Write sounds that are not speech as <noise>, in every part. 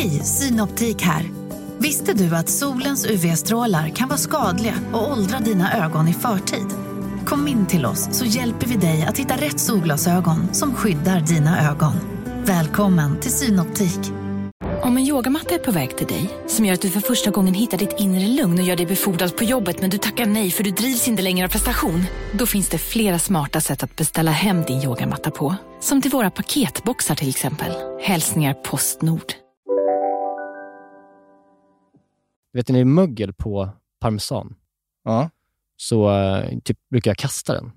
Hej, Synoptik här. Visste du att solens UV-strålar kan vara skadliga och åldra dina ögon i förtid? Kom in till oss så hjälper vi dig att hitta rätt solglasögon som skyddar dina ögon. Välkommen till Synoptik. Om en yogamatta är på väg till dig, som gör att du för första gången hittar ditt inre lugn och gör dig befordrad på jobbet men du tackar nej för du drivs inte längre av prestation. Då finns det flera smarta sätt att beställa hem din yogamatta på. Som till våra paketboxar till exempel. Hälsningar Postnord. Vet ni mögel på parmesan? Ja. Så eh, typ, brukar jag kasta den.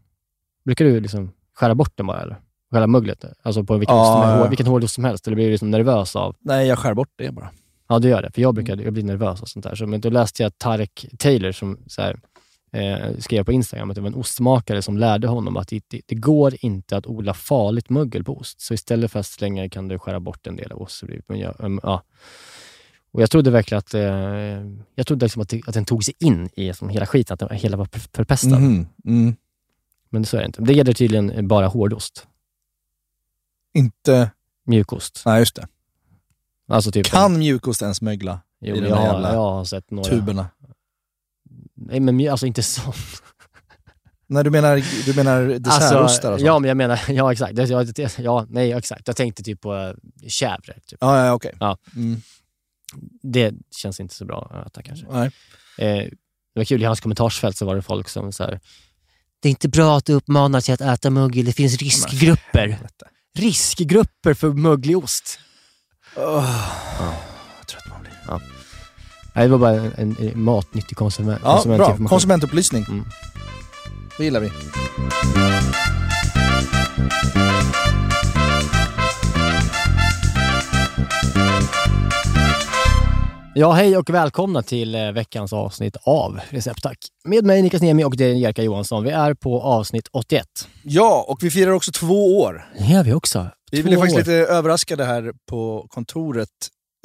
Brukar du liksom skära bort den bara eller? Själva möglet? Alltså på vilken, Ja, ja, vilken hårdost som helst? Eller blir du liksom nervös av? Nej, jag skär bort det bara. Ja, du gör det. För jag brukar jag blir nervös och sånt där. Så, men då läste jag Tarek Taylor som så här, eh, skrev på Instagram att det var en ostmakare som lärde honom att det, det, det går inte att odla farligt mögel på ost. Så istället för att slänga det kan du skära bort en del av ost. Så blir det- Men jag, um, ja. Och jag trodde verkligen att, eh, jag trodde liksom att, att den tog sig in i som hela skiten, att den hela var för- förpestad. Mhm. Mm. Men så är det inte. Det gäller tydligen bara hårdost. Inte... Mjukost. Nej, just det. Alltså typ, Kan mjukost ens mögla jo, i de har, jävla jag har sett några. tuberna? Nej, men alltså inte så. Nej, du menar, du menar dessertrostar och sånt? Alltså, Ja, men jag menar, ja exakt. Ja, ja, nej, exakt. Jag tänkte typ på äh, kävre. Typ. Ja, ja okej. Ja. Mm. Det känns inte så bra att äta kanske. Nej. Eh, det var kul, i hans kommentarsfält så var det folk som så här, Det är inte bra att uppmana till att äta mögel, det finns riskgrupper. Riskgrupper för möglig ost. Åh, Vad trött man blir. Nej, det var bara en, en, matnyttig konsument, Ja, bra. konsumentinformation. Konsumentupplysning. Mm. Det gillar vi. Ja, hej och välkomna till eh, veckans avsnitt av Receptack. Med mig Niklas Niemi och är Jerka Johansson. Vi är på avsnitt 81. Ja, och vi firar också två år. Det gör vi också. Vi Två blev faktiskt år. lite överraskade här på kontoret.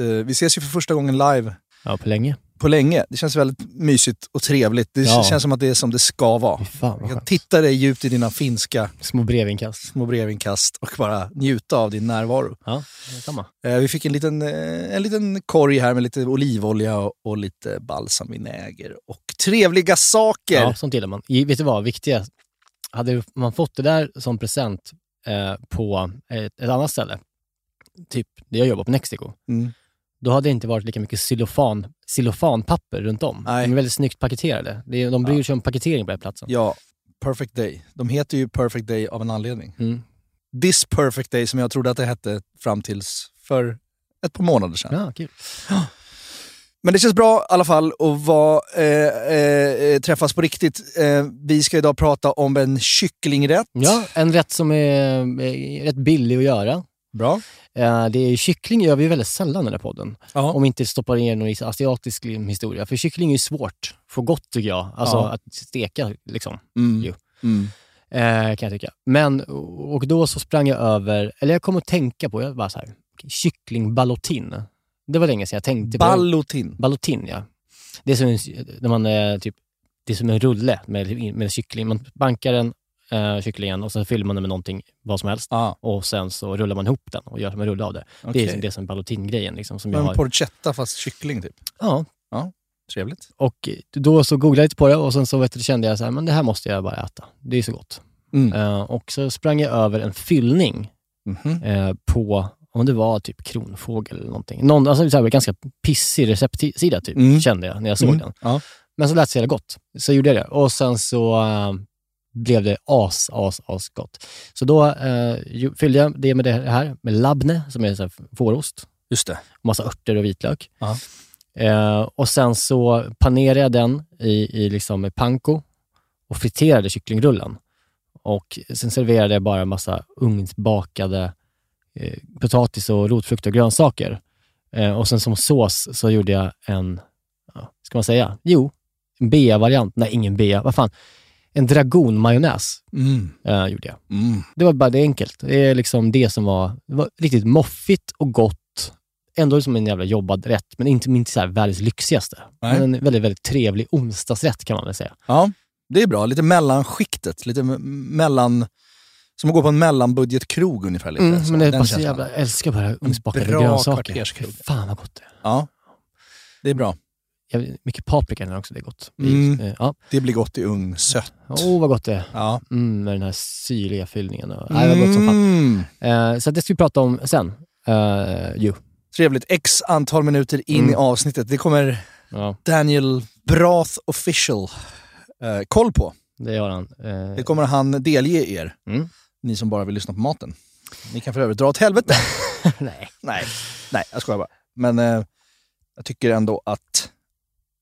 Eh, Vi ses ju för första gången live Ja, på länge. På länge. Det känns väldigt mysigt och trevligt. Det Ja. känns som att det är som det ska vara. Fan Jag vad kan skönt. titta dig djupt i dina finska Små brevinkast. små brevinkast och bara njuta av din närvaro. Ja, detsamma. Eh, Vi fick en liten, eh, en liten korg här med lite olivolja och, och lite balsamvinäger och trevliga saker. Ja, sånt gillar man. I, vet du vad, viktiga. Hade man fått det där som present eh, på ett, ett annat ställe, typ där jag jobbar på Nextico, Mm. Då hade det inte varit lika mycket cellofan, cellofanpapper runt om. Nej. De är väldigt snyggt paketerade. De bryr sig om paketering på den här platsen. Ja, Perfect Day. De heter ju Perfect Day av en anledning. Mm. This Perfect Day som jag trodde att det hette fram tills för ett par månader sedan. Ja, kul. <gasps> Men det känns bra i alla fall att vara, eh, eh, träffas på riktigt. Eh, vi ska idag prata om en kycklingrätt. Ja, en rätt som är, är rätt billig att göra. Bra. Eh, det är, kyckling gör vi väldigt sällan i den här podden. Ja. Om vi inte stoppar ner någon asiatisk historia. För kyckling är ju svårt. För gott tycker jag. Alltså Ja. att steka liksom. Mm. Mm. Eh, kan jag tycka. Men, och då så sprang jag över, eller jag kom att tänka på, jag bara så här, kycklingballotin. Det var länge sedan jag tänkte på Ballotin. Ballotin, ja. Det är som en, när man, eh, typ, det är som en rulle med, med kyckling. Man bankar den, eh, kycklingen och så fyller man den med någonting, vad som helst. Ah, Och sen så rullar man ihop den och gör som en rulle av det. Det okej. är som, det som ballotin-grejen. Liksom, som jag Men har. porchetta fast kyckling typ. Ja, Trevligt. och då så googlade jag lite på det och sen så vet du, kände jag så här, men det här måste jag bara äta. Det är så gott. Mm. Eh, och så sprang jag över en fyllning Mhm. eh, på, om det var typ kronfågel eller någonting. Någon, alltså, så här, ganska pissig receptsida typ, Mm. kände jag när jag såg Mm. den. Ja. Men så lät det så jävla gott. Så gjorde jag det. Och sen så eh, blev det as, as, as gott. Så då eh, fyllde jag det med det här, med labne, som är så här fårost. Just det. Massa örter och vitlök. Eh, och sen så panerade jag den i, i liksom panko och friterade kycklingrullen. Och sen serverade jag bara massa ugnsbakade eh, potatis och rotfrukt och grönsaker. Eh, och sen som sås så gjorde jag en, ja, ska man säga, jo, en bea-variant. Nej, ingen bea. Vad fan? En dragonmajonnäs Mm. eh, gjorde jag. Mm. Det var bara det enkelt. Det är liksom det som var, det var riktigt moffigt och gott. Ändå som en jävla jobbad rätt, men inte, inte så här världens lyxigaste. Nej. Men en väldigt, väldigt trevlig onsdagsrätt kan man väl säga. Ja, det är bra. Lite mellanskiktet. Lite mellan Som att gå på en mellanbudgetkrog ungefär. Lite. Mm, Så, men det är den bara så jävla, jag älskar bara ugnsbakade bra grönsaker. kvarterskrog. Fy Fan vad gott det är. Ja, det är bra. Mycket paprika i den också, det är gott. Mm. Eh, Ja. Det blir gott i ugn. Sött. Åh oh, vad gott det är. Ja. Mm, med den här syrliga fyllningen. Och, nej, vad gott som fan. Mm. Eh, så det ska vi prata om sen. Uh, ju. Trevligt. X antal minuter in Mm. i avsnittet. Det kommer Ja, Daniel Brath official eh, koll på. det gör han. Eh, Det kommer han delge er, Mm. ni som bara vill lyssna på maten. Ni kan för övrigt dra åt helvete. <laughs> nej. Nej, nej jag skojar bara. Men eh, jag tycker ändå att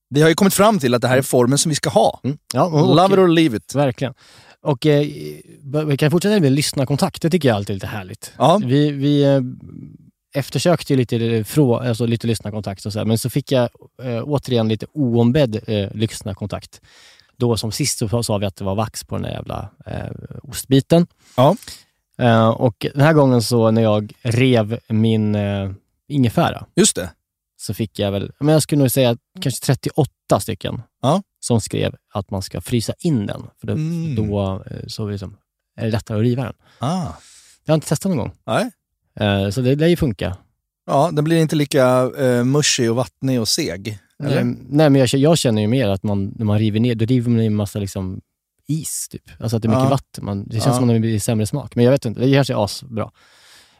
vi har ju kommit fram till att det här är formen som vi ska ha. Mm. Ja, Love it or leave it. Verkligen. Och eh, vi kan fortsätta med lyssnarkontakt. Det tycker jag alltid är lite härligt. Ja. Vi, vi eh, eftersökte ju lite, eh, frå, alltså lite lyssnarkontakt och så här, men så fick jag eh, återigen lite oombedd eh, lyssnarkontakt. Då som sist så sa vi att det var vax på den där jävla eh, ostbiten. Ja. Eh, och den här gången så när jag rev min ingefära Just det. Så fick jag väl, men jag skulle nog säga kanske 38 stycken Ja. som skrev att man ska frysa in den. För då, Mm. då eh, så liksom, är det lättare att riva den. Ah. Jag har inte testat någon gång. Nej. Eh, så det lär ju funka. Ja, den blir inte lika eh, mushy och vattnig och seg. Eller? Nej, men jag, jag känner ju mer att man, när man river ner, då river man i en massa liksom, is. Typ. Alltså att det är mycket Ja. vatten. Man, det känns Ja. som att det blir sämre smak. Men jag vet inte, det kanske är asbra.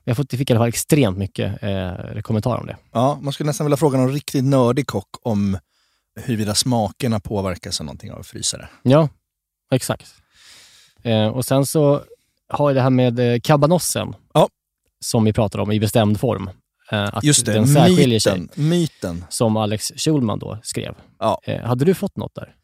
Jag fick i alla fall extremt mycket eh, kommentarer om det. Ja, man skulle nästan vilja fråga någon riktigt nördig kock om huruvida smakerna påverkas av någonting av att frysa det. Ja, exakt. Eh, och sen så har jag det här med eh, kabanossen, Ja. som vi pratade om i bestämd form. Eh, att Just det, den särskiljer sig, myten. myten. som Alex Schulman då skrev. Ja. Eh, hade du fått något där?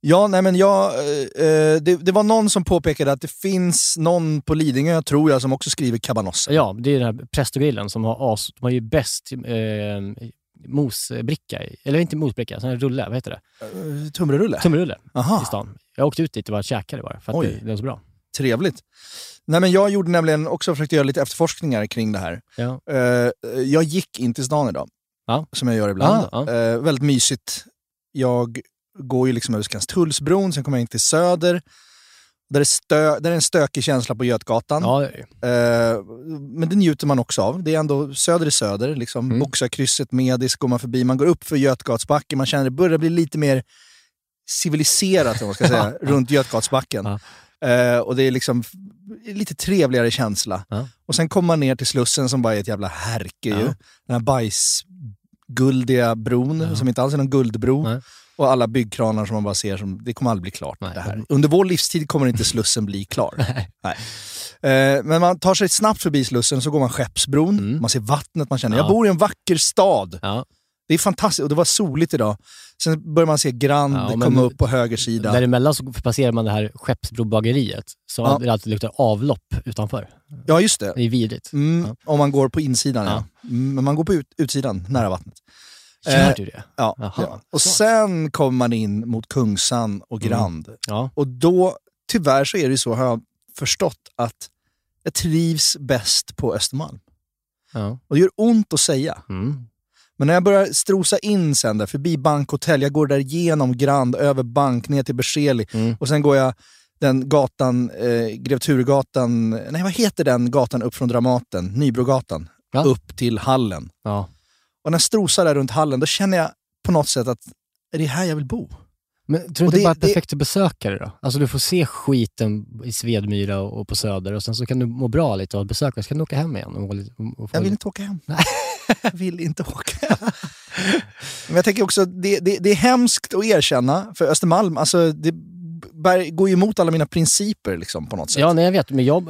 Ja, nej men jag, eh, eh, det, det var någon som påpekade att det finns någon på Lidingö, tror jag, som också skriver kabanossa. Ja, det är den här Prestogrillen som har, as, de har ju bäst eh, mosbricka, i- eller inte mosbricka, sån här rulle, vad heter det? Uh, Tumrerulle? Tumrulle i Aha, stan. Jag åkte ut dit och bara käkade bara, för att Oj. det, det var så bra. trevligt. Nej, men jag gjorde nämligen också försökte göra lite efterforskningar kring det här. Ja. Eh, jag gick in till stan idag, Ja. som jag gör ibland. Ah, ja. Eh, väldigt mysigt. Jag går ju liksom över Skanstullsbron, sen kommer jag in till Söder. Där är, stö, där är en stökig känsla på Götgatan. Ja, det är. Eh, men det njuter man också av. Det är ändå söder i söder. Liksom. Mm. Boxarkrysset, Medis går man förbi. Man går upp för Götgatsbacken. Man känner det börjar bli lite mer civiliserat om man ska säga, <laughs> runt Götgatsbacken. Ja. Eh, och det är liksom lite trevligare känsla. Ja. Och sen kommer man ner till Slussen som bara är ett jävla härke. Ju. Ja. Den här bajsguldiga bron, som inte alls är någon guldbro. Nej. Och alla byggkranar som man bara ser, som, det kommer aldrig bli klart. Nej. Det här. Under vår livstid kommer inte Slussen bli klar. <laughs> Nej. Nej. Eh, men man tar sig snabbt förbi Slussen, så går man Skeppsbron, Mm. man ser vattnet, man känner Ja. jag bor i en vacker stad. Ja. Det är fantastiskt och det var soligt idag. Sen börjar man se Grand Ja, komma upp på höger sida. Däremellan så passerar man det här Skeppsbrobageriet, så Ja. det alltid luktar avlopp utanför. Ja, just det. Det är vidrigt. Mm, Ja. Om man går på insidan, ja. Ja. Mm, Men man går på ut, utsidan, nära vattnet. Gör Eh, du det? Ja, Jaha, ja. Och så. sen kommer man in mot Kungsan och Mm. Grand. Ja. Och då, tyvärr så är det så, har jag förstått, att jag trivs bäst på Östermalm. ja. Och det gör ont att säga. Mm. Men när jag börjar strosa in sen där, förbi bankhotell, jag går där genom Grand, över bank, ner till Berzelii Mm. och sen går jag den gatan, eh, Grev Turegatan, nej vad heter den gatan upp från Dramaten? Nybrogatan. Ja. Upp till hallen. ja. Och när jag strosar där runt hallen, då känner jag på något sätt att är det här jag vill bo? Men tror du Och inte bara det- perfekt att besöka det då? Alltså du får se skiten i Svedmyra och, och på Söder och sen så kan du må bra lite och besöka, så kan du åka hem igen. Och, och få Jag vill inte åka hem. <laughs> jag vill inte åka hem. Men jag tänker också, det, det, det är hemskt att erkänna, för Östermalm, alltså det bär, går ju emot alla mina principer liksom, på något sätt. Ja, nej, jag vet, men jag,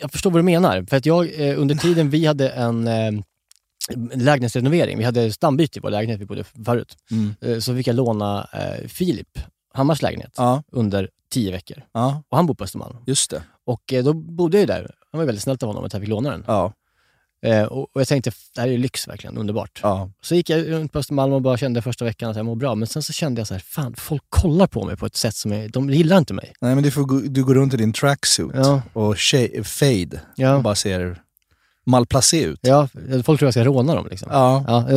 jag förstår vad du menar. För att jag, eh, under tiden vi hade en eh, lägenhetsrenovering, vi hade stambyte i vår lägenhet vi bodde förut, Mm. eh, så fick jag låna eh, Filip Hammars lägenhet Ja, under tio veckor. ja, Och han bor på Östermalm. just det. Och eh, då bodde jag ju där. Han var väldigt snällt av honom att jag fick låna den. Ja, Eh, och, och jag tänkte, det här är lyx verkligen, underbart. ja. Så gick jag runt på Östermalm och bara kände första veckan att jag mår bra. Men sen så kände jag så här, fan folk kollar på mig på ett sätt som är, de gillar inte mig. Nej men du, får du går runt i din tracksuit och tje- fade och bara ser malplacé ut. ja, folk tror jag ska råna dem liksom. Ja. Ja,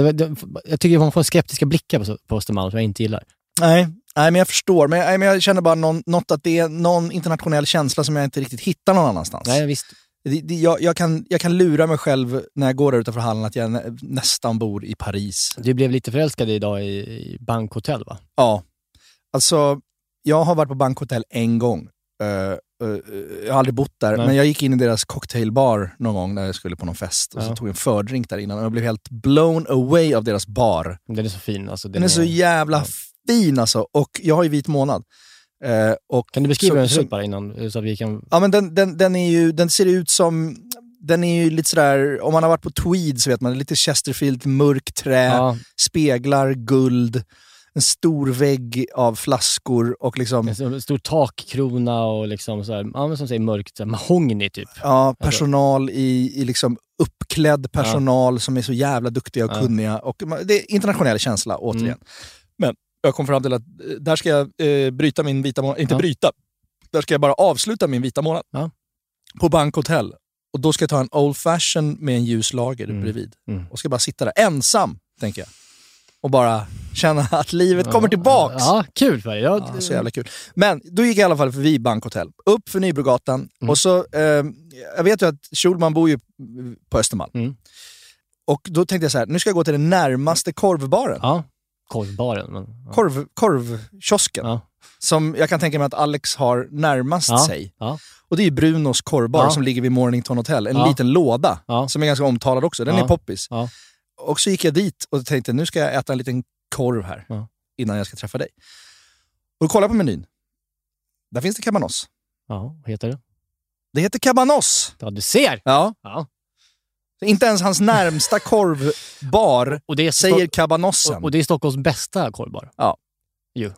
jag tycker man får skeptiska blickar på, på Östermalm som jag inte gillar. Nej, Nej, men jag förstår. Men, nej, men jag känner bara någon, något att det är någon internationell känsla som jag inte riktigt hittar någon annanstans. Nej, visst. Det, det, jag, jag, kan, jag kan lura mig själv när jag går där utanför hallen att jag nä, nästan bor i Paris. Du blev lite förälskad idag i, i bankhotell, va? Ja. Alltså, jag har varit på bankhotell en gång. Uh, jag har aldrig bott där, Nej. men jag gick in i deras cocktailbar någon gång när jag skulle på någon fest och så Ja. tog jag en fördrink där innan och jag blev helt blown away av deras bar. Den är så fin. Alltså, Den är så jävla ja. fin alltså. Och jag har ju vit månad. Eh, och Kan du beskriva så- hur den ser så- ut bara innan? Så att vi kan... Ja, men den, den, den, är ju, den ser ut som... Den är ju lite sådär, om man har varit på Tweed så vet man, lite Chesterfield, mörk trä, Ja, speglar, guld, en stor vägg av flaskor och liksom, en stor- takkrona och liksom så här, ja, som säger mörkt, så här, mahogny typ. ja, personal i, i liksom uppklädd personal som är så jävla duktiga och Ja. kunniga. Och det är internationell känsla, återigen. Mm. Men jag kom fram till att eh, där ska jag eh, bryta min vita månad, inte Ja. bryta, där ska jag bara avsluta min vita månad. Ja. På bankhotell. Och då ska jag ta en old fashion med en ljus lager Mm. bredvid. Mm. Och ska bara sitta där ensam, tänker jag. Och bara känna att livet kommer tillbaks. Ja, kul för dig. Ja, Ja, så jävla kul. Men då gick jag i alla fall förbi Bankhotell, upp för Nybrogatan Mm. och så, eh, jag vet ju att Schulman bor ju på Östermalm. Mm. Och då tänkte jag så här, nu ska jag gå till den närmaste korvbaren. ja. Korvbaren. Men, ja. Korv, korvkiosken. Ja. Som jag kan tänka mig att Alex har närmast Ja. sig. Ja. Och det är Brunos korvbar Ja. som ligger vid Mornington Hotel. En Ja. liten låda Ja. som är ganska omtalad också. Den Ja. är poppis. Ja. Och så gick jag dit och tänkte, nu ska jag äta en liten korv här Ja. innan jag ska träffa dig. Och då kollade jag på menyn. Där finns det cabanos. ja, vad heter det? Det heter cabanos. Ja, du ser! Ja. Ja. Så Inte ens hans närmsta <laughs> korvbar Och det är säger cabanossen. och, och det är Stockholms bästa korvbar. Ja. Jo.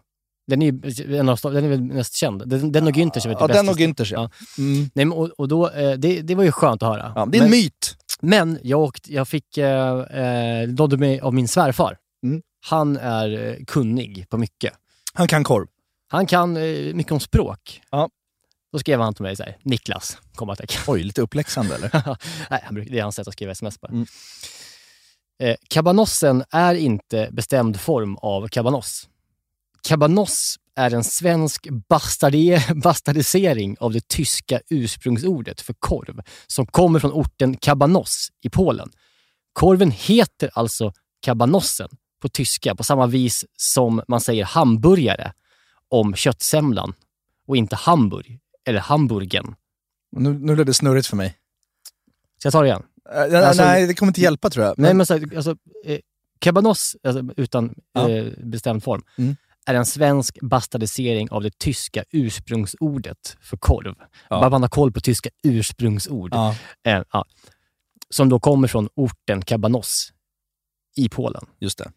Den är, ju en av, den är väl mest känd. Den, den och Günthers är väl ja, det bästa. den och Günthers ja. Mm. Nej, men, och, och då, eh, det, det var ju skönt att höra. ja. Det är en men, myt. Men jag, åkte, jag fick eh, eh, nådde mig av min svärfar. Mm. Han är eh, kunnig på mycket. Han kan korv. Han kan eh, mycket om språk. Ja. Då skrev han till mig så här, Niklas, kommatecken. Oj, lite uppläxande eller? <laughs> Nej, det är hans sätt att skriva sms bara. Mm. Eh, kabanossen är inte bestämd form av kabanoss. Kabanoss är en svensk bastardi- <laughs> bastardisering av det tyska ursprungsordet för korv som kommer från orten Kabanoss i Polen. Korven heter alltså kabanossen på tyska på samma vis som man säger hamburgare om köttsemlan och inte hamburg eller hamburgen. Nu, nu blev det snurrigt för mig. Så jag tar det igen. Eh, Alltså- nej, det kommer inte hjälpa tror jag. Nej, men så, alltså, eh, cabanos, alltså, utan Ja. eh, bestämd form, Mm. Är en svensk bastardisering av det tyska ursprungsordet för korv. Ja. Bara man har koll på tyska ursprungsord. ja, Eh, ja. Som då kommer från orten Kabanos i Polen. just det.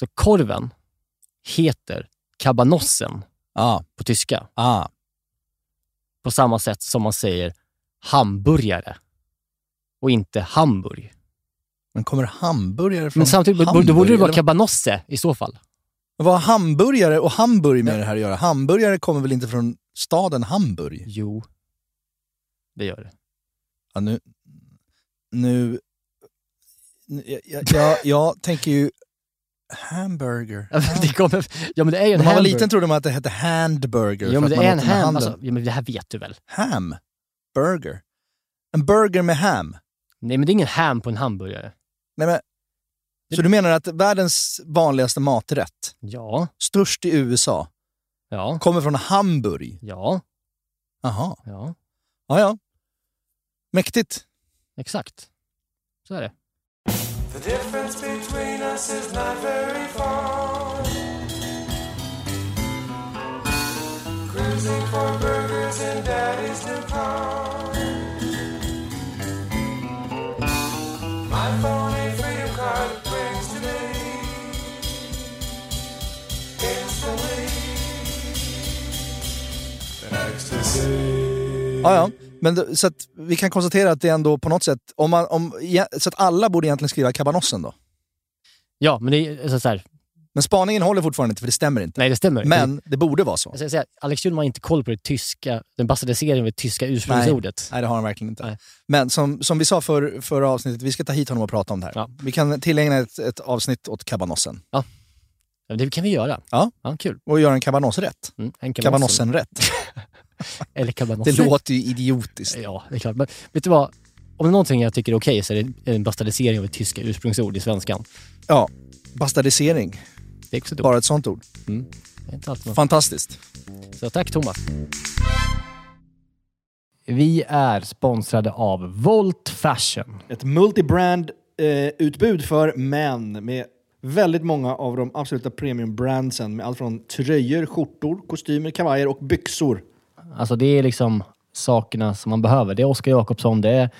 Så korven heter kabanossen på tyska. På samma sätt som man säger hamburgare och inte hamburg. Men kommer hamburgare från Men samtidigt Hamburg, då borde det vara kabanosse i så fall. Vad har hamburgare och Hamburg med det här att göra? Hamburgare kommer väl inte från staden Hamburg? Jo, det gör det. Ja, nu... Nu... nu- Jag, jag, jag, <laughs> tänker ju hamburger. Ja, men det, kommer, ja, men det är ju en När man var liten trodde man att det hette handburger. Ja, men det är en ham. Alltså, ja, men det här vet du väl? Ham. Burger. En burger med ham. Nej, men det är ingen ham på en hamburgare. Nej, men, så du menar att världens vanligaste maträtt, Ja, störst i USA, ja, kommer från Hamburg? ja, Jaha. ja, Ja, ja. Mäktigt. exakt. Så är det. Ja, ja. Men då, så att vi kan konstatera att det ändå på något sätt, om man, om, så att alla borde egentligen skriva kabanossen då. Ja, men det är alltså, så här, Men spaningen håller fortfarande inte för det stämmer inte. nej det stämmer. Men det borde vara så. Jag ska säga, Alex Schulman har inte koll på det tyska, den bastardiseringen av det tyska ursprungsordet. Nej, det har han verkligen inte. Nej. Men som, som vi sa för, förra avsnittet, vi ska ta hit honom och prata om det här. Ja. Vi kan tillägna ett, ett avsnitt åt kabanossen. Ja. Ja, Det kan vi göra. Ja. ja kul. och göra en cabanosrätt. Mm, en Cabanossenrätt. <laughs> <laughs> Eller Det kabanossen. låter ju idiotiskt. Ja, det är klart. Men vet du vad? Om det är någonting jag tycker är okej så är det en bastardisering av ett tyska ursprungsord i svenskan. Ja, bastardisering. Det är också. Bara ett sånt ord. Mm. Det. Fantastiskt. Så tack Thomas. Vi är sponsrade av Volt Fashion. Ett multibrand eh, utbud för män med väldigt många av de absoluta premiumbrandsen med allt från tröjor, skjortor, kostymer, kavajer och byxor. Alltså det är liksom sakerna som man behöver. Det är Oskar Jakobsson, det är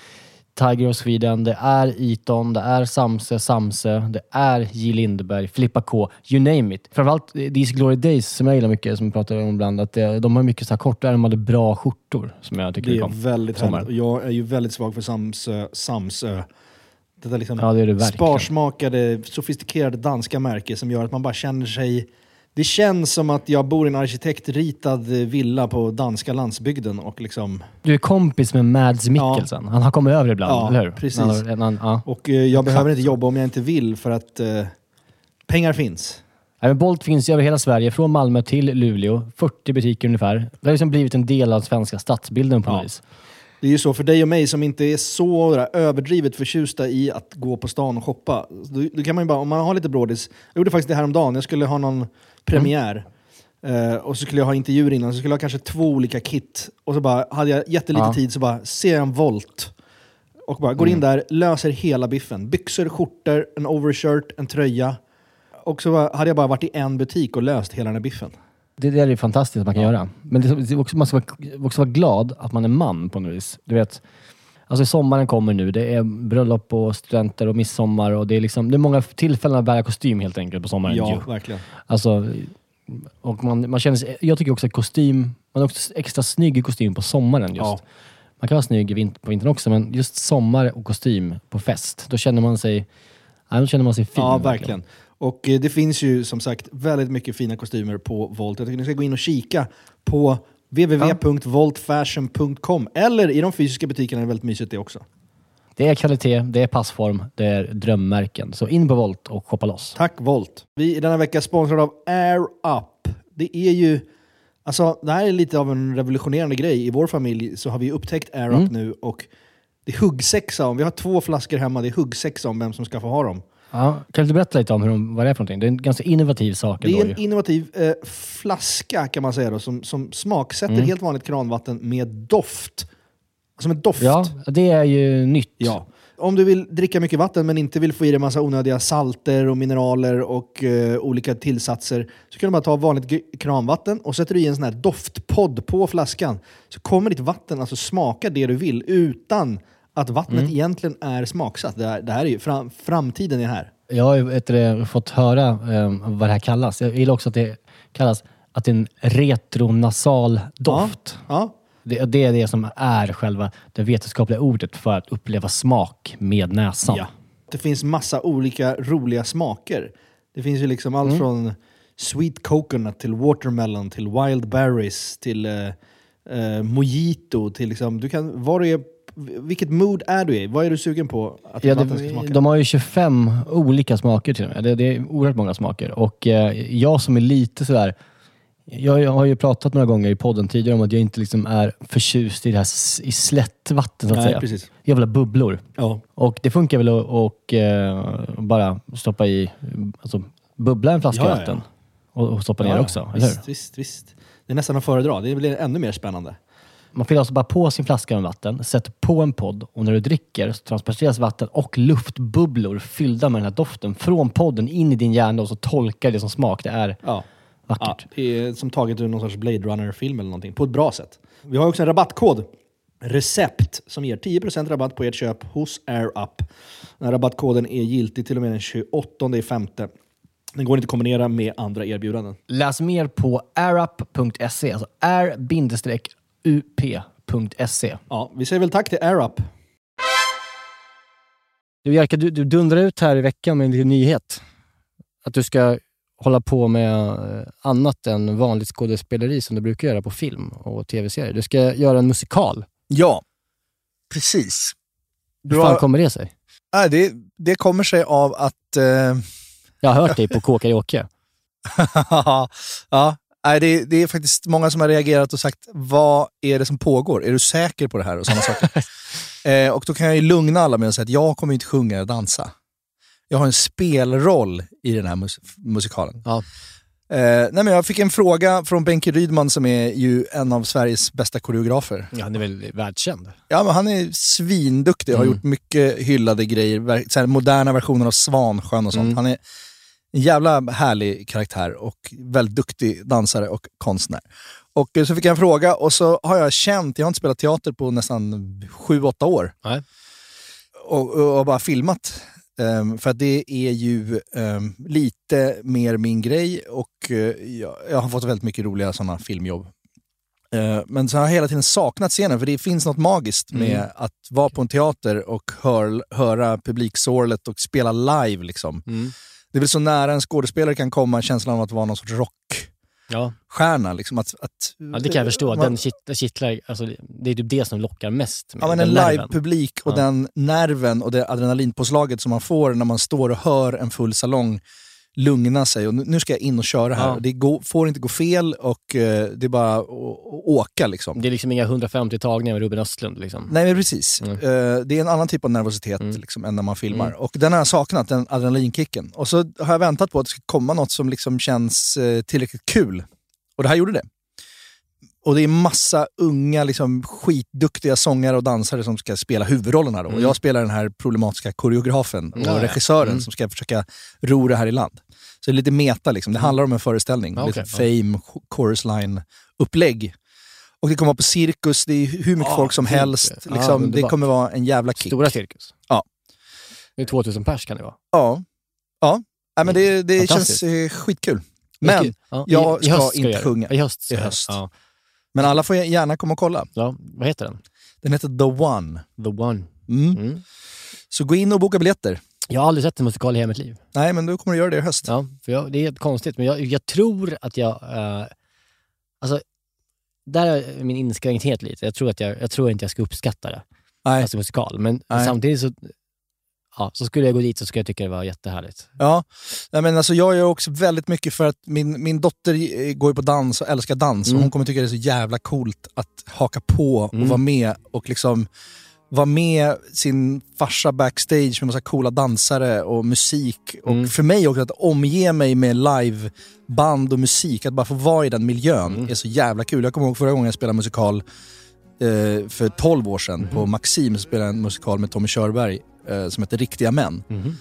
Tiger of Sweden, det är Eton, det är Samse, Samse, det är J Lindeberg, Filippa K, you name it. Framförallt These Glory Days som jag gillar mycket, som vi pratar om ibland, att det, de har mycket så här kortärmade bra skjortor som jag tycker Det är om. väldigt Sommar. härligt. Jag är ju väldigt svag för Samsö. Samsö. Detta liksom Ja, det är det verkligen. sparsmakade, sofistikerade danska märke som gör att man bara känner sig... Det känns som att jag bor i en arkitektritad villa på danska landsbygden och liksom... Du är kompis med Mads Mikkelsen. Han har kommit över ibland, Ja, eller hur? precis. Han, han, ja. Och eh, jag behöver inte jobba om jag inte vill för att eh, pengar finns. Nej, men Bolt finns ju över hela Sverige, från Malmö till Luleå. 40 butiker ungefär. Det har liksom blivit en del av svenska stadsbilden på något Ja. vis. Det är ju så för dig och mig som inte är så överdrivet förtjusta i att gå på stan och shoppa. Då, då kan man ju bara, om man har lite brådis. Jag gjorde faktiskt det här om dagen. Jag skulle ha någon premiär. Eh, och så skulle jag ha intervjuer innan, så skulle jag ha kanske två olika kit. Och så bara, hade jag jättelite Ja. tid så bara ser jag en volt. Och bara går in där, löser hela biffen. Byxor, skjortor, en overshirt, en tröja. Och så bara, hade jag bara varit i en butik och löst hela den här biffen. Det där är fantastiskt att man kan göra. Men det är också, man ska vara, också vara glad att man är man på något vis. Du vet, alltså sommaren kommer nu. Det är bröllop och studenter och midsommar och det är, liksom, det är många tillfällen att bära kostym helt enkelt på sommaren. Ja, ju. verkligen. Alltså, och man, man känner sig, jag tycker också att kostym, man är också extra snygg i kostym på sommaren just. Ja. Man kan vara snygg på vintern också, men just sommar och kostym på fest, då känner man sig, ja, då känner man sig fin. Ja, verkligen. Och eh, det finns ju som sagt väldigt mycket fina kostymer på Volt. Jag tycker ni ska gå in och kika på www.voltfashion.com eller i de fysiska butikerna är det väldigt mysigt det också. Det är kvalitet, det är passform, det är drömmärken. Så in på Volt och shoppa loss. Tack Volt! Vi är denna vecka sponsrade av Air Up. Det är ju... Alltså, det här är lite av en revolutionerande grej. I vår familj så har vi upptäckt Air Up Mm. nu och det är huggsexa om. Vi har två flaskor hemma, det är huggsexa om vem som ska få ha dem. Ja, kan du berätta lite om hur de, vad det är för någonting? Det är en ganska innovativ sak Det är en ju. innovativ eh, flaska kan man säga då, som, som smaksätter Mm. helt vanligt kranvatten med doft. Som en doft. Ja, det är ju nytt. Ja. Om du vill dricka mycket vatten men inte vill få i dig massa onödiga salter och mineraler och eh, olika tillsatser så kan du bara ta vanligt kranvatten och sätter du i en sån här doftpodd på flaskan så kommer ditt vatten alltså smaka det du vill utan att vattnet Mm. egentligen är smaksatt. Det här, det här är ju fram, framtiden är här. Jag har ju fått höra eh, vad det här kallas. Jag gillar också att det kallas att det är en retronasal doft. Ja, Det, det är det som är själva det vetenskapliga ordet för att uppleva smak med näsan. Ja. Det finns massa olika roliga smaker. Det finns ju liksom allt från sweet coconut till watermelon till wild berries till eh, eh, mojito till liksom, du kan, vad du är, vilket mood är du i? Vad är du sugen på att Ja, vatten ska det, smaka? de har ju 25 olika smaker till och med. Det, det är oerhört många smaker. Och eh, jag som är lite sådär... Jag, jag har ju pratat några gånger i podden tidigare om att jag inte liksom är förtjust i det här i slättvatten så att Nej, säga. precis. Jag vill ha bubblor. Ja. Och det funkar väl att och, eh, bara stoppa i, alltså bubbla en flaska Ja, ja, vatten och, och stoppa ner Ja, också, eller hur? visst, visst, visst. Det är nästan att föredra. Det blir ännu mer spännande. Man fyller alltså bara på sin flaska med vatten, sätter på en podd och när du dricker så transporteras vatten och luftbubblor fyllda med den här doften från podden in i din hjärna och så tolkar det som smak. Det är Ja. Ja, vackert. det är som taget ur någon sorts Blade Runner-film eller någonting. På ett bra sätt. Vi har också en rabattkod. Recept som ger 10% rabatt på ert köp hos AirUp. Den här rabattkoden är giltig till och med den 28 femte. Den går inte att kombinera med andra erbjudanden. Läs mer på airup.se, alltså r-up.se. Ja, vi säger väl tack till AirUp. Du Jerka, du, du dundrar ut här i veckan med en liten nyhet. Att du ska hålla på med eh, annat än vanligt skådespeleri som du brukar göra på film och tv-serier. Du ska göra en musikal. Ja, precis. Hur fan kommer det sig? nej, det, det kommer sig av att... Eh, Jag har hört dig på Kåkaraoke. <laughs> ja, nej, det, är- det är faktiskt många som har reagerat och sagt, vad är det som pågår? Är du säker på det här? Och sådana saker. <laughs> Eh, och då kan jag ju lugna alla med att säga att jag kommer inte sjunga eller dansa. Jag har en spelroll i den här mus- musikalen. Ja. Eh, nej men jag fick en fråga från Benke Rydman som är ju en av Sveriges bästa koreografer. Ja, han är väl världskänd. Ja, men han är svinduktig och har Mm. gjort mycket hyllade grejer. Så moderna versioner av Svansjön och sånt. Mm. Han är en jävla härlig karaktär och väldigt duktig dansare och konstnär. Och eh, så fick jag en fråga och så har jag känt, jag har inte spelat teater på nästan sju åtta år. Nej. Och, och, bara filmat. Ehm, för det är ju ehm, lite mer min grej och eh, jag, jag har fått väldigt mycket roliga sådana filmjobb. Eh, men så har jag hela tiden saknat scenen, för det finns något magiskt med Mm. att vara på en teater och hör, höra publiksorlet och spela live. Liksom. Mm. Det är väl så nära en skådespelare kan komma känslan av att vara någon sorts rockstjärna. Ja. Liksom. Att, att, ja, det kan jag förstå. Man- Den kitt- kittlar, alltså, det är typ det som lockar mest. Med Ja, men en live-publik och Ja. den nerven och det adrenalinpåslaget som man får när man står och hör en full salong lugna sig. Och nu ska jag in och köra här. Ja. Det går, får inte gå fel och eh, det är bara att åka. Liksom. Det är liksom inga 150 tagningar med Ruben Östlund. Liksom. Nej, men precis. Mm. Eh, det är en annan typ av nervositet Mm. liksom, än när man filmar. Mm. Och den har jag saknat, den adrenalinkicken. Och så har jag väntat på att det ska komma något som liksom känns eh, tillräckligt kul. Och det här gjorde det. Och det är massa unga, liksom, skitduktiga sångare och dansare som ska spela huvudrollerna. Då. Och Mm. jag spelar den här problematiska koreografen och Ja, ja. regissören Mm. som ska försöka ro det här i land. Så det är lite meta, liksom. det handlar om en föreställning. Ja, lite fame, chorus line-upplägg. Och det kommer vara på cirkus, det är hur mycket Ja, folk som cirkus. helst. Ja, Liksom, det underbart. kommer vara en jävla kick. Stora cirkus. Ja. Det är 2000 pers kan det vara. Ja. ja. Nej, men det, det känns eh, skitkul. Men, ja, jag i, i ska höst inte jag det. sjunga. I höst. ska I jag- höst. Ja. Men alla får gärna komma och kolla. ja. Vad heter den? Den heter The One. The One. Mm. Mm. Så gå in och boka biljetter. Jag har aldrig sett en musikal i hela mitt liv. Nej, men då kommer du göra det i höst. Ja, för jag, det är helt konstigt, men jag, jag tror att jag... eh, alltså, där är min inskränkthet lite. Jag tror, att jag, jag tror inte jag ska uppskatta det, Nej. alltså musikal. Men Nej. samtidigt så, ja, så skulle jag gå dit så skulle jag tycka det var jättehärligt. Ja, Nej, men alltså jag gör också väldigt mycket för att min, min dotter eh, går ju på dans och älskar dans Mm. och hon kommer tycka det är så jävla coolt att haka på och Mm. vara med och liksom vara med sin farsa backstage med massa coola dansare och musik. Och Mm. för mig också att omge mig med liveband och musik, att bara få vara i den miljön Mm. är så jävla kul. Jag kommer ihåg förra gången jag spelade musikal eh, för 12 år sedan Mhm. på Maxim, spelade jag en musikal med Tommy Körberg eh, som heter Riktiga män. Mhm.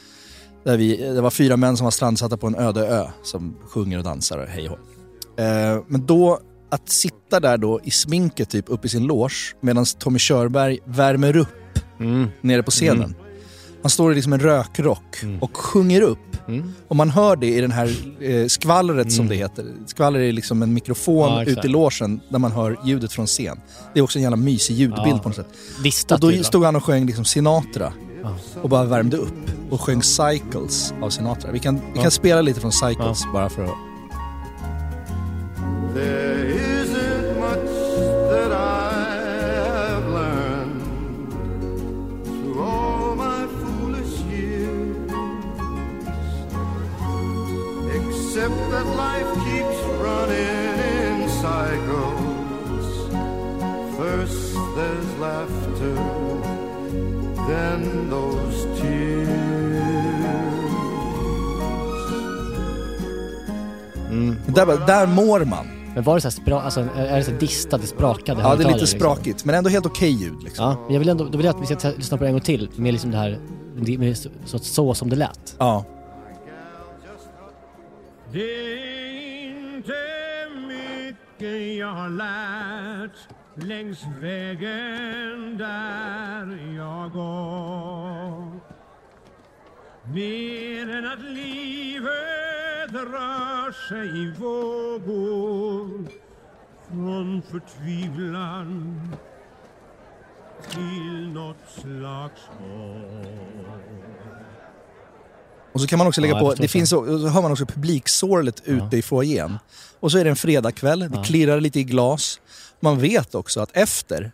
Där vi, det var fyra män som var strandsatta på en öde ö som sjunger och dansar och hej och eh, Men då, att sitta där då i sminket typ uppe i sin loge medan Tommy Körberg värmer upp Mm. nere på scenen. Han står i liksom en rökrock Mm. och sjunger upp. Mm. Och man hör det i den här eh, skvallret som Mm. det heter. Skvaller är liksom en mikrofon Ja, ute i logen där man hör ljudet från scen. Det är också en jävla mysig ljudbild Ja. på något sätt. Distat Och då stod han och sjöng liksom Sinatra. Och bara värmde upp och sjöng Cycles av Sinatra. Vi kan, vi kan spela lite från Cycles bara för att... Där, där mår man. Men var det så här spra, alltså, är det så det sprakade Ja, det är lite sprakigt, men ändå helt okej ljud. Liksom. Ja, men jag vill ändå, då vill jag att vi ska lyssna på det en gång till, med liksom det här, med så, så, så som det lät. Ja. Det är inte mycket jag har lärt längs vägen där jag går. Mer än att livet rör sig i vågor från förtvivlan till något slags hopp. Och så kan man också lägga Ja, på, det finns, så hör man också publiksorlet ute i foajén. Och så är det en fredagkväll, det Ja. klirrar lite i glas. Man vet också att efter,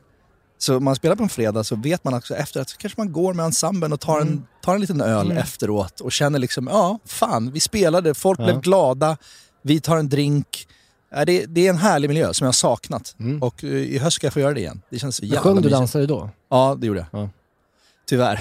så om man spelar på en fredag så vet man också efter att så kanske man går med ensemblen och tar, Mm. en, tar en liten öl efteråt och känner liksom, ja, fan, vi spelade, folk Ja. blev glada, vi tar en drink. Ja, det, det är en härlig miljö som jag har saknat. Mm. Och eh, i höst ska jag få göra det igen. Det känns så jävla Sjöng du mysigt. dansade då? Ja, det gjorde jag. Ja. Tyvärr.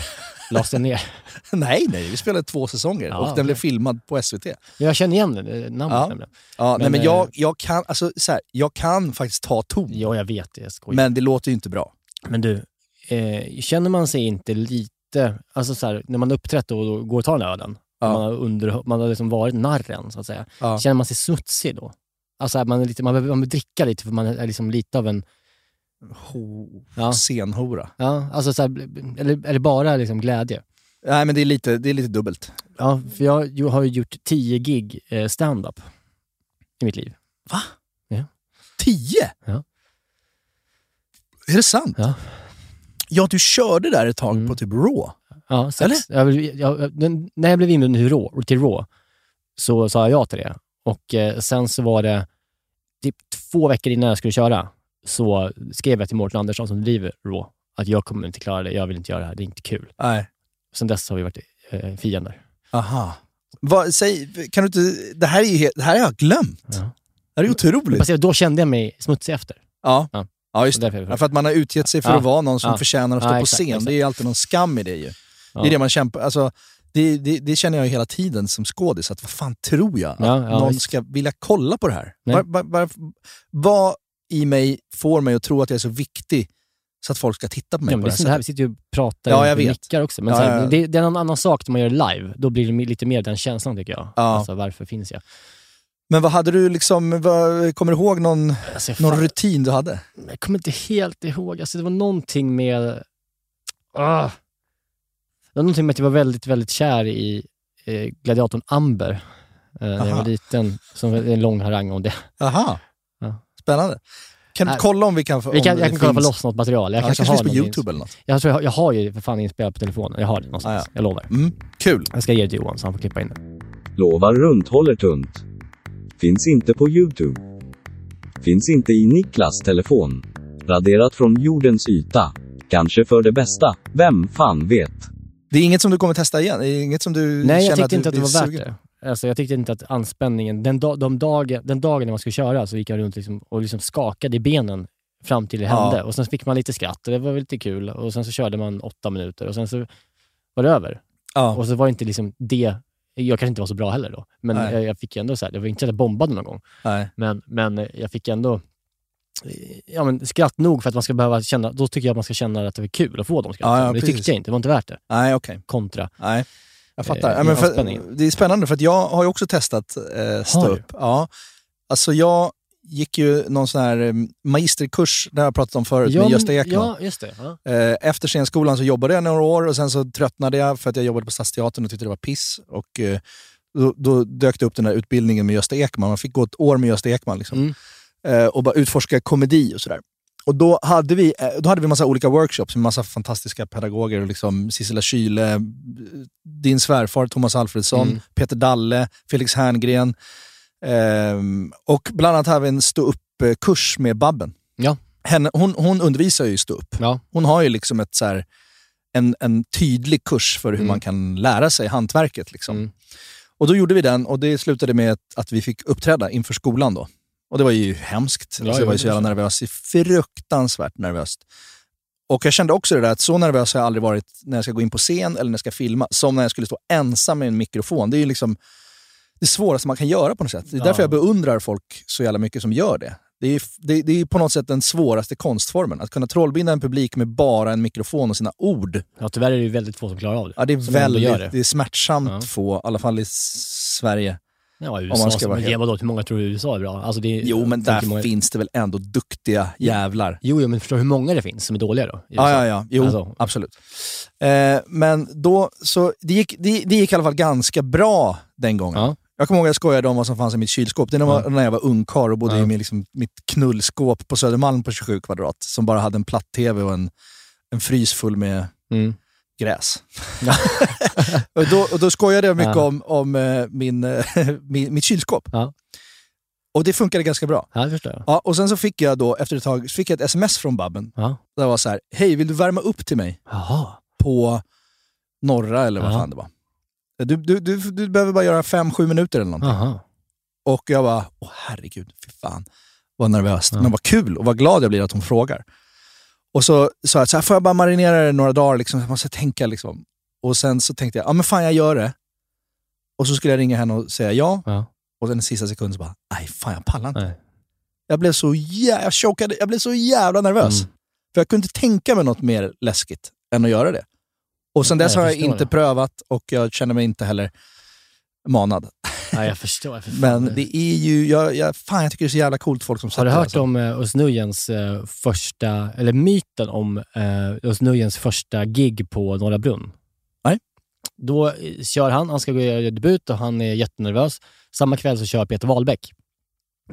Lades den ner? <laughs> nej, nej, vi spelade två säsonger Ja, och den okej. blev filmad på SVT. Jag känner igen eh, namnet Ja. nämligen. Ja, Men, nej, men eh, jag, jag, kan, alltså, så här, jag kan faktiskt ta ton, Ja, jag vet det. Jag men det låter ju inte bra. Men du, eh, känner man sig inte lite, alltså så här, när man uppträtt och då går och tar den ölen, Ja. man har, under, man har liksom varit narren så att säga. Ja. Känner man sig smutsig då? Alltså man, är lite, man, behöver, man behöver dricka lite för man är liksom lite av en... Ho, Ja. Senhora. Ja, alltså så här, eller, eller bara liksom glädje. Nej, men det är lite, det är lite dubbelt. Ja, för jag har ju gjort tio gig eh, stand-up i mitt liv. Tio? Ja. Är det sant? Ja. Ja, du körde där ett tag Mm. på typ Raw. Ja, sex, jag, jag, den, när jag blev inbjuden till Raw, till Raw så sa jag ja till det. Och eh, sen så var det typ två veckor innan jag skulle köra så skrev jag till Mårten Andersson som driver Raw att jag kommer inte klara det, jag vill inte göra det här, det är inte kul. Nej. Sen dess har vi varit eh, fiender. Aha. Vad, säg, kan du inte, det här är ju det här har jag glömt. Ja. Det här är otroligt. Fast jag- då kände jag mig smutsig efter. Ja. Ja. Ja, just det. Ja, för att man har utgett sig för Ja. att vara någon som Ja. förtjänar att stå Ja, på exakt, scen. exakt. Det är alltid någon skam i det ju. Det är det man kämpar... Alltså, det, det, det känner jag ju hela tiden som skådis, att vad fan tror jag? Att någon visst. ska vilja kolla på det här? Var, var, var, vad i mig får mig att tro att jag är så viktig så att folk ska titta på mig Ja, på det det är här som det här, vi sättet? sitter ju och pratar Ja, och jag nickar också. Men Ja, här, ja. Det, det är en annan sak när man gör det live. Då blir det lite mer den känslan tycker jag. Ja. Alltså varför finns jag? Men vad hade du liksom, vad, kommer du ihåg någon, Alltså, någon fan- rutin du hade? Jag kommer inte helt ihåg. Alltså, det var någonting med... Ah. Det var någonting med att jag var väldigt, väldigt kär i eh, gladiatorn Amber. Eh, när jag var liten. Som är en lång harang om det. Aha. Ja. Spännande. Kan du kolla om vi kan få... Vi kan, jag kan kolla på loss något material. Jag Ja, kanske kanske har finns på Youtube eller något. Jag, tror jag, jag har ju för fan inspelat på telefonen. Jag har det någonstans. Ah, ja. Jag lovar. Mm. Kul. Jag ska ge det till Johan så han får klippa in det. Lovar runt håller tunt. Finns inte på Youtube. Finns inte i Niklas telefon. Raderat från jordens yta. Kanske för det bästa. Vem fan vet? Det är inget som du kommer testa igen? Det är inget som du Nej, jag tyckte inte att det var är värt det. Alltså, jag tyckte inte att anspänningen, den, da, de dagen, den dagen när man skulle köra så gick jag runt liksom, och liksom skakade i benen fram till det Ja. hände. Och sen fick man lite skratt och det var lite kul. Och sen så körde man åtta minuter och sen så var det över. Ja. Och så var det inte liksom det, jag kanske inte var så bra heller då, men jag, jag fick ändå så här, det var inte så att jag bombade någon gång, Nej. men, men jag fick ändå Ja, men skratt nog för att man ska behöva känna, då tycker jag att man ska känna att det är kul att få de skratten. Ja, ja, men det precis. tyckte jag inte, det var inte värt det. Nej, okej. Kontra. Nej. Jag fattar. Eh, ja, för, det är spännande för att jag har ju också testat eh, stå upp. Ja. Alltså jag gick ju någon sån här eh, magisterkurs, det har jag pratat om förut, med men- Gösta Ekman. Ja, just det. Ja. Eh, Efter scenskolan så jobbade jag några år och sen så tröttnade jag för att jag jobbade på Stadsteatern och tyckte det var piss. Och, eh, då, då dök det upp den här utbildningen med Gösta Ekman. Man fick gå ett år med Gösta Ekman liksom. Mm. Och bara utforska komedi och sådär. Och då hade vi då hade vi massa olika workshops med massa fantastiska pedagoger. Liksom Sissela Kyle, din svärfar Thomas Alfredsson, Mm. Peter Dalle, Felix Herngren. Ehm, och bland annat hade vi en stå-upp-kurs med Babben. Ja. Henne, hon, hon undervisar ju stå-upp. Ja. Hon har ju liksom ett så här, en, en tydlig kurs för hur Mm. man kan lära sig hantverket. Liksom. Mm. Och då gjorde vi den och det slutade med att, att vi fick uppträda inför skolan då. Och det var ju hemskt. Ja, alltså, jag var ju så jävla nervös. Fruktansvärt nervöst. Och jag kände också det där att så nervös har jag aldrig varit när jag ska gå in på scen eller när jag ska filma, som när jag skulle stå ensam med en mikrofon. Det är ju liksom det svåraste man kan göra på något sätt. Det är därför jag beundrar folk så jävla mycket som gör det. Det är, det, det är på något sätt den svåraste konstformen. Att kunna trollbinda en publik med bara en mikrofon och sina ord. ja, tyvärr är det väldigt få som klarar av det. Ja, det är Som väldigt det. det. är smärtsamt Ja. få, i alla fall i Sverige. Ja, USA, man ska vara helt- vadå, hur många tror du USA är bra? Alltså det Jo, men där många- finns det väl ändå duktiga jävlar. Jo, jo, men förstår du hur många det finns som är dåliga då? Ja, ja, ja. Jo, Alltså, absolut. Eh, men då, så det gick, det, det gick i alla fall ganska bra den gången. Ja. Jag kommer ihåg att jag skojade om vad som fanns i mitt kylskåp. Det var när jag var ungkarl och bodde Ja. i liksom, mitt knullskåp på Södermalm på 27 kvadrat. Som bara hade en platt-tv och en, en frys full med Mm. gräs. <laughs> och, då, och då skojade jag mycket om, om eh, min, eh, <laughs> min, mitt kylskåp. Och det funkade ganska bra. Ja, det förstår jag. Ja, och sen så fick jag då, efter ett tag, fick jag ett sms från Babben. Ja. Där det var så här, hej vill du värma upp till mig Jaha. på norra eller vad Ja. fan det var. Du, du, du, du behöver bara göra fem, sju minuter eller någonting. Jaha. Och jag bara, åh herregud, fy fan. Vad nervöst. Ja. Men vad kul och vad glad jag blir att hon frågar. Och så sa jag, så här, får jag bara marinera det några dagar? Liksom, jag måste tänka. Liksom. Och sen så tänkte jag, ja men fan jag gör det. Och så skulle jag ringa henne och säga ja. Ja. Och sen i sista sekund så bara, nej fan jag pallar inte. Nej. Jag blev så jävla, jag chokade, jag blev så jävla nervös. Mm. För jag kunde inte tänka mig något mer läskigt än att göra det. Och sen dess jag har jag förstår inte det. prövat och jag känner mig inte heller manad. Nej, jag förstår. För. Men det är ju, jag, jag, fan jag tycker det är så jävla coolt folk som Har sätter du det, hört alltså. om uh, Özz Nujens eh, första, eller myten om uh, Özz Nujens första gig på Norra Brunn? Nej. Då eh, kör han, han ska gå och göra debut och han är jättenervös. Samma kväll så kör Peter Wahlbeck,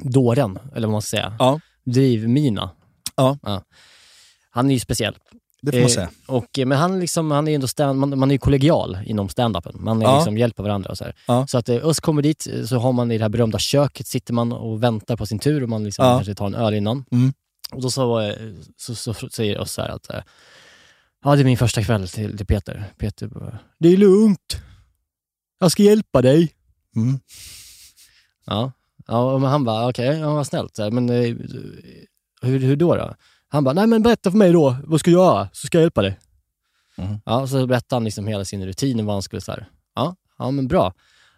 dåren, eller vad man ska säga, Ja. drivmina. Ja. Han är ju speciell. Det får man Eh, säga. Och, eh, men han, liksom, han är ju ändå stand, man, man är ju kollegial inom stand-upen. Man är Ja. liksom, hjälper varandra och så. Ja. Så att eh, Özz kommer dit, eh, så har man i det här berömda köket, sitter man och väntar på sin tur och man liksom Ja. kanske tar en öl innan. Mm. Och då så, eh, så, så, säger Özz så här att ja, det är min första kväll till, till Peter. Peter bara, det är lugnt. Jag ska hjälpa dig. Mm. Ja, ja men han bara, okej, ja, vad snällt. Så Men hur, hur då, då? Han bara, nej men berätta för mig då, vad ska jag göra? Så ska jag hjälpa dig. Mhm. Ja, så berättade han liksom hela sin rutin och vad han skulle så här. Ja, ja men bra.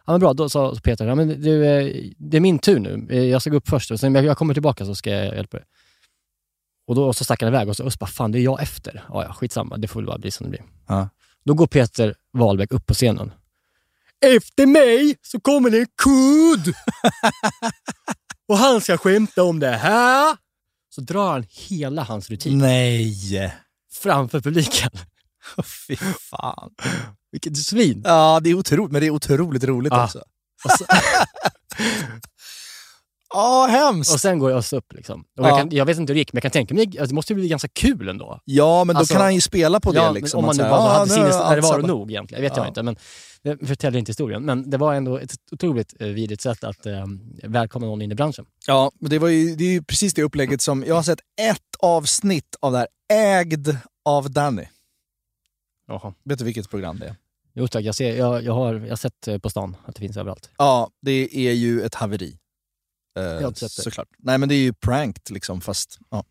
Ja men bra, då sa Peter, ja, men du, eh, det är min tur nu. Eh, Jag ska gå upp först och sen jag kommer tillbaka så ska jag hjälpa dig. Och då så stack han iväg och så bara, fan det är jag efter. Ja, ja, skitsamma, det får väl bara bli som det blir. Ja. Då går Peter Wahlbeck upp på scenen. Efter mig så kommer det en kudd! <laughs> och han ska skämta om det här. Så drar han hela hans rutin Nej! framför publiken. <laughs> Fy fan. Vilket svin! Ja, det är otroligt, men det är otroligt roligt Ja. också. Och, så, <laughs> Ja, hemskt! och sen går jag upp liksom. Och Ja. jag, kan, jag vet inte hur det gick, men jag kan tänka mig alltså, det måste bli ganska kul ändå. Ja, men då Alltså, kan han ju spela på det. ja, liksom, om man nu bara "Ja, hade sinnesnärvaro samma." nog egentligen. Det vet Ja. jag inte, men det förtäljer inte historien. Men det var ändå ett otroligt eh, vidrigt sätt att eh, välkomna någon in i branschen. Ja, men det, var ju, det är ju precis det upplägget som... Jag har sett ett avsnitt av det här, ägd av Danny. Jaha. Vet du vilket program det är? Jo tack, jag, ser, jag, jag, har, jag har sett eh, på stan att det finns överallt. Ja, det är ju ett haveri. Eh, såklart. Nej, men det är ju pranked liksom, fast... Ja.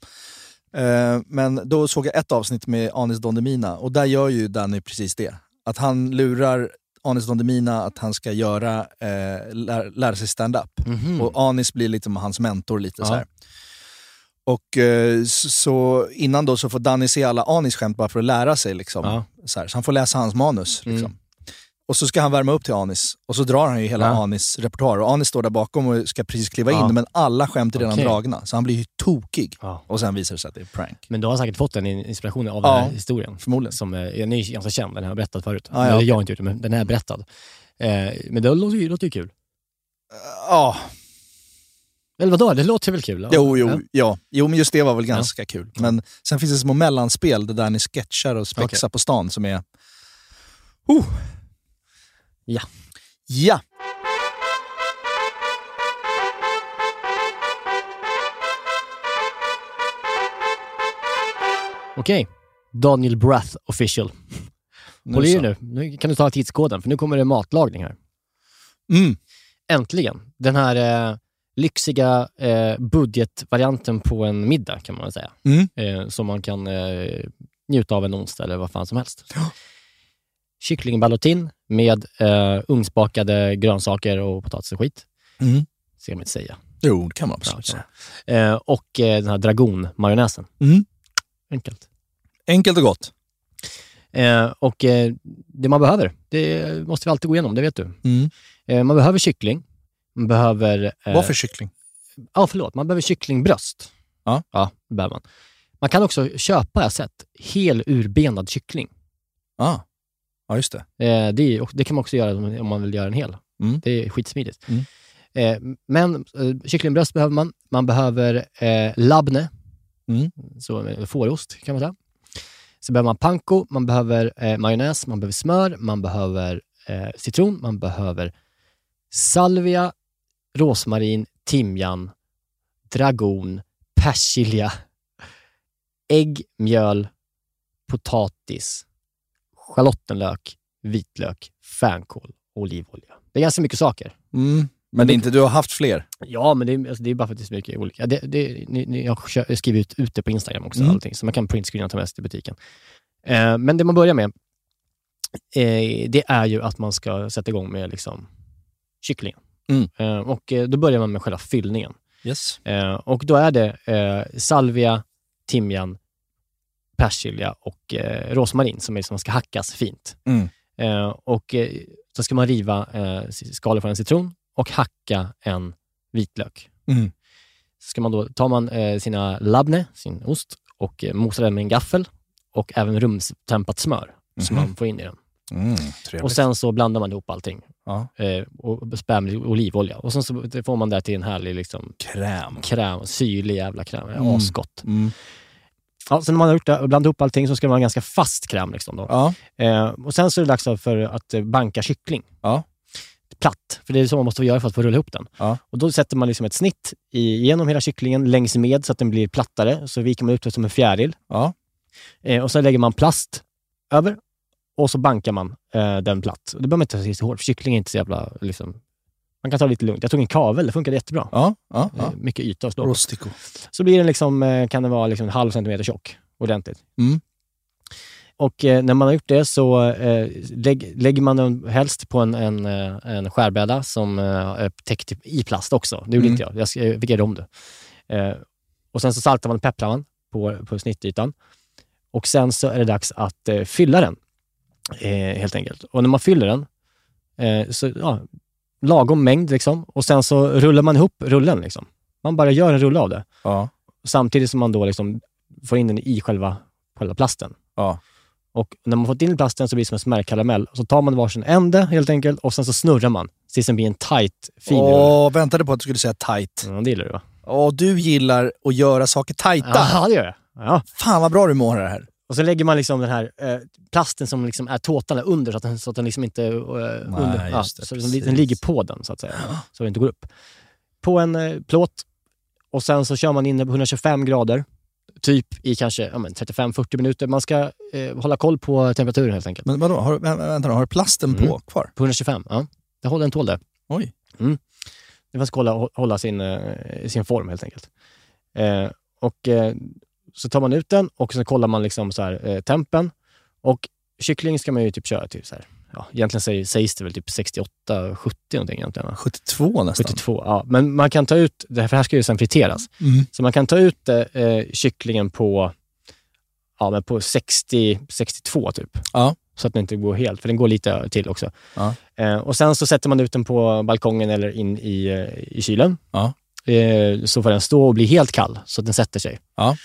Eh, men då såg jag ett avsnitt med Anis Don Demina och där gör ju Danny precis det. Att han lurar Anis Don Demina att han ska göra, eh, lär, lära sig stand-up. Mhm. Och Anis blir liksom hans mentor lite Ja. så här. Och eh, så, så innan då så får Danny se alla Anis skämt bara för att lära sig. Liksom, Ja. så, här. så han får läsa hans manus. Liksom. Mm. Och så ska han värma upp till Anis och så drar han ju hela Ja. Anis repertoar. Och Anis står där bakom och ska precis kliva Ja. in, men alla skämt är redan Okej. dragna. Så han blir ju tokig. Ja. Och sen visar det sig att det är prank. Men du har säkert fått den inspirationen av den här historien. Förmodligen. Som eh, den är ju ganska känd, den har jag berättat förut. Ja, Eller jag har inte gjort det, men den är berättad. Eh, men det låter ju, låter ju kul. Ja, Eller vadå, det låter väl kul? jo, jo, Ja. ja. jo, men just det var väl ganska kul. Men sen finns det små mellanspel där Danny sketchar och spexar på stan som är... Oh. Ja. Ja! Okej. Daniel Brath official. Håll i er nu. Nu kan du ta tidskoden, för nu kommer det matlagning här. Mm. Äntligen. Den här eh, lyxiga eh, budgetvarianten på en middag, kan man väl säga. Mm. Eh, som man kan eh, njuta av en onsdag eller vad fan som helst. Kycklingballotin med eh, ugnsbakade grönsaker och potatis och skit. Mm. Ska man inte säga. Jo, det kan man Ja, absolut säga. Eh, och eh, den här dragonmajonnäsen. Mm. Enkelt. Enkelt och gott. Eh, och eh, det man behöver, det måste vi alltid gå igenom, det vet du. Mm. Eh, man behöver kyckling. Man behöver... Eh, Vad för kyckling? Ja, förlåt. Man behöver kycklingbröst. Ja. Ja, det behöver man. Man kan också köpa, jag har sett, hel urbenad kyckling. Ah. Ja, just det. Eh, det, det kan man också göra om man vill göra en hel. Mm. Det är skitsmidigt. Mm. Eh, men eh, kycklingbröst behöver man. Man behöver eh, labne, Mm. så fårost kan man säga. Så behöver man panko, man behöver eh, majonnäs, man behöver smör, man behöver eh, citron, man behöver salvia, rosmarin, timjan, dragon, persilja, ägg, mjöl, potatis, schalottenlök, vitlök, fänkål och olivolja. Det är ganska mycket saker. Mm. Men det är inte, du har haft fler? Ja, men det är, alltså, det är bara för att det är så mycket olika. Det, det, ni, ni, jag skriver ut, ut det på Instagram också, Mm. allting, så man kan printscreena och ta med sig till butiken. Eh, men det man börjar med, eh, det är ju att man ska sätta igång med liksom, kycklingen. Mm. Eh, och eh, då börjar man med själva fyllningen. Yes. Eh, och då är det eh, salvia, timjan, persilja och eh, rosmarin som, är, som ska hackas fint. Mm. Eh, och eh, så ska man riva eh, skalor från en citron och hacka en vitlök. Mm. Så ska man då, tar man eh, sina labne, sin ost, och eh, mosar den med en gaffel och även rumstempat smör som Mhm. man får in i den. Mm. Och sen så blandar man ihop allting Ja. eh, och spär med olivolja. Och sen så får man där till en härlig liksom, Kräm. kräm, syrlig jävla kräm. Mm. Asgott. Ja, sen när man har gjort det och blandat ihop allting så ska det vara en ganska fast kräm. Liksom då. Ja. Eh, och sen så är det dags för att eh, banka kyckling. Ja. Platt, för det är så man måste göra för att få rulla ihop den. Ja. Och Då sätter man liksom ett snitt i, genom hela kycklingen längs med så att den blir plattare. Så viker man ut det som en fjäril. Ja. Eh, och så lägger man plast över och så bankar man eh, den platt. Det behöver man inte ta så hårt, för kyckling är inte så jävla... Liksom, man kan ta det lite lugnt. Jag tog en kavel, det funkade jättebra. Ja. ja, ja. Eh, mycket yta att slå på. Rostico. Så blir den liksom, eh, kan den vara liksom en halv centimeter tjock ordentligt. Mm. Och eh, när man har gjort det så eh, lägg, lägger man den helst på en, en, en skärbräda som eh, är täckt i plast också. Det gjorde Mm. inte jag. Jag, fick göra om det. Eh, och sen så saltar man och pepprar man på, på snittytan. Och sen så är det dags att fylla den, helt enkelt. Och när man fyller den, så ja, lagom mängd liksom. Och sen så rullar man ihop rullen. Liksom. Man bara gör en rulle av det. Ja. Samtidigt som man då liksom får in den i själva, själva plasten. Ja. Och när man fått in plasten så blir det som en smärkaramell. Så tar man varsin ände helt enkelt och sen så snurrar man tills den blir en tight, fin rulle. Åh, väntade på att du skulle säga tight. Ja, det gillar du va? Åh, du gillar att göra saker tajta. Ja, det gör jag. Ja. Fan vad bra du mår här. Och så lägger man liksom den här eh, plasten som liksom är tåtarna under så att den, så att den liksom inte... Eh, under, ja, det, så den, den ligger på den så att säga. Så den inte går upp. På en eh, plåt och sen så kör man in den på 125 grader. Typ i kanske ja, men 35-40 minuter. Man ska eh, hålla koll på temperaturen helt enkelt. Men vadå, har, vänta har du plasten Mm. på kvar? På 125, ja. Det håller, den tål det. Oj. Den ska hålla, hålla sin, eh, sin form helt enkelt. Eh, och så tar man ut den och så kollar man liksom så här, eh, tempen. Och kyckling ska man ju typ köra till så här, ja, egentligen sägs, sägs det väl typ 68, 70 någonting egentligen. va? 72 nästan. 72, ja. Men man kan ta ut, det här, för här ska ju sen friteras. Mm. Så man kan ta ut eh, kycklingen på, ja, men på 60, 62 typ. Ja. Så att den inte går helt, för den går lite till också. Ja. Eh, och sen så sätter man ut den på balkongen eller in i, eh, i kylen. Ja. Eh, så får den stå och bli helt kall, så att den sätter sig. Ja.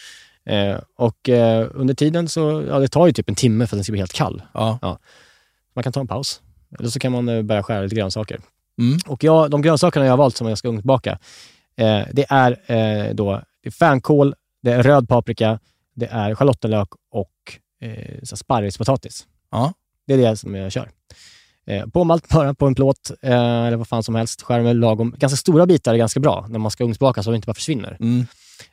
Eh, och eh, under tiden så, ja det tar ju typ en timme för att den ska bli helt kall. Ja. Man kan ta en paus. Eller så kan man eh, börja skära lite grönsaker. Mm. Och jag, de grönsakerna jag har valt som jag ska ugnsbaka, eh, det är då det är fänkål, det är röd paprika, det är schalottenlök och eh, så sparrispotatis. Ja. Det är det som jag kör. Eh, påmalt <laughs> bara på en plåt, eller vad fan som helst. Skär med lagom. Ganska stora bitar är ganska bra när man ska ugnsbaka så det inte bara försvinner. Mm.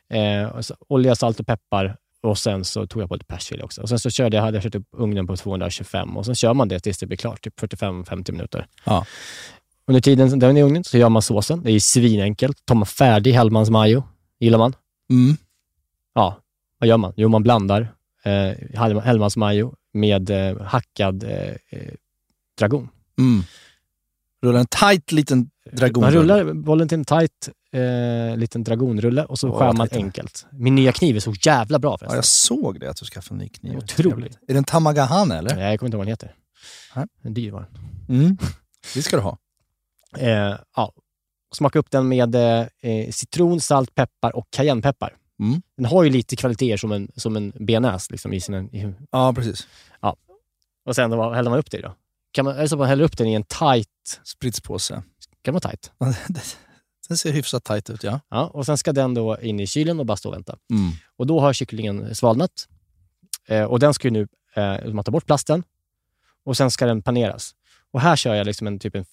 Eh, olja, salt och peppar och sen så tog jag på lite persilja också. Och sen så körde jag, hade jag kört upp ugnen på 225 och sen kör man det tills det blir klart, typ 45-50 minuter. Ja. Under tiden den är i ugnen så gör man såsen. Det är svinenkelt. Tar man färdig Hellmans majo, gillar man. Mm. Ja, vad gör man? Jo, man blandar eh, Hell- Hellmans majo med eh, hackad eh, eh, dragon. Mm. Rullar en tight liten dragon. Man rullar bollen till en tight eh, liten dragonrulle och så Åh, skär man enkelt. Min nya kniv är så jävla bra Ja, förresten. jag såg det, att du skaffade en ny kniv. Otroligt. Är det en Tamagahane eller? Nej, jag kommer inte ihåg vad den heter. Nej. En dyr var den. Mm. Det ska du ha. Eh, ja. Smaka upp den med eh, citron, salt, peppar och cayennepeppar. Mm. Den har ju lite kvaliteter som en, som en bearnaise liksom, i sina... I, Ja, precis. och sen häller man upp det då? Kan man, det så man häller upp den i en tight... Spritspåse. Kan man tight? <laughs> Den ser hyfsat tight ut, ja. Ja, och sen ska den då in i kylen och bara stå och vänta. Mm. Och då har kycklingen svalnat. Eh, och den ska ju nu, eh, man tar bort plasten och sen ska den paneras. Och här kör jag liksom en typ en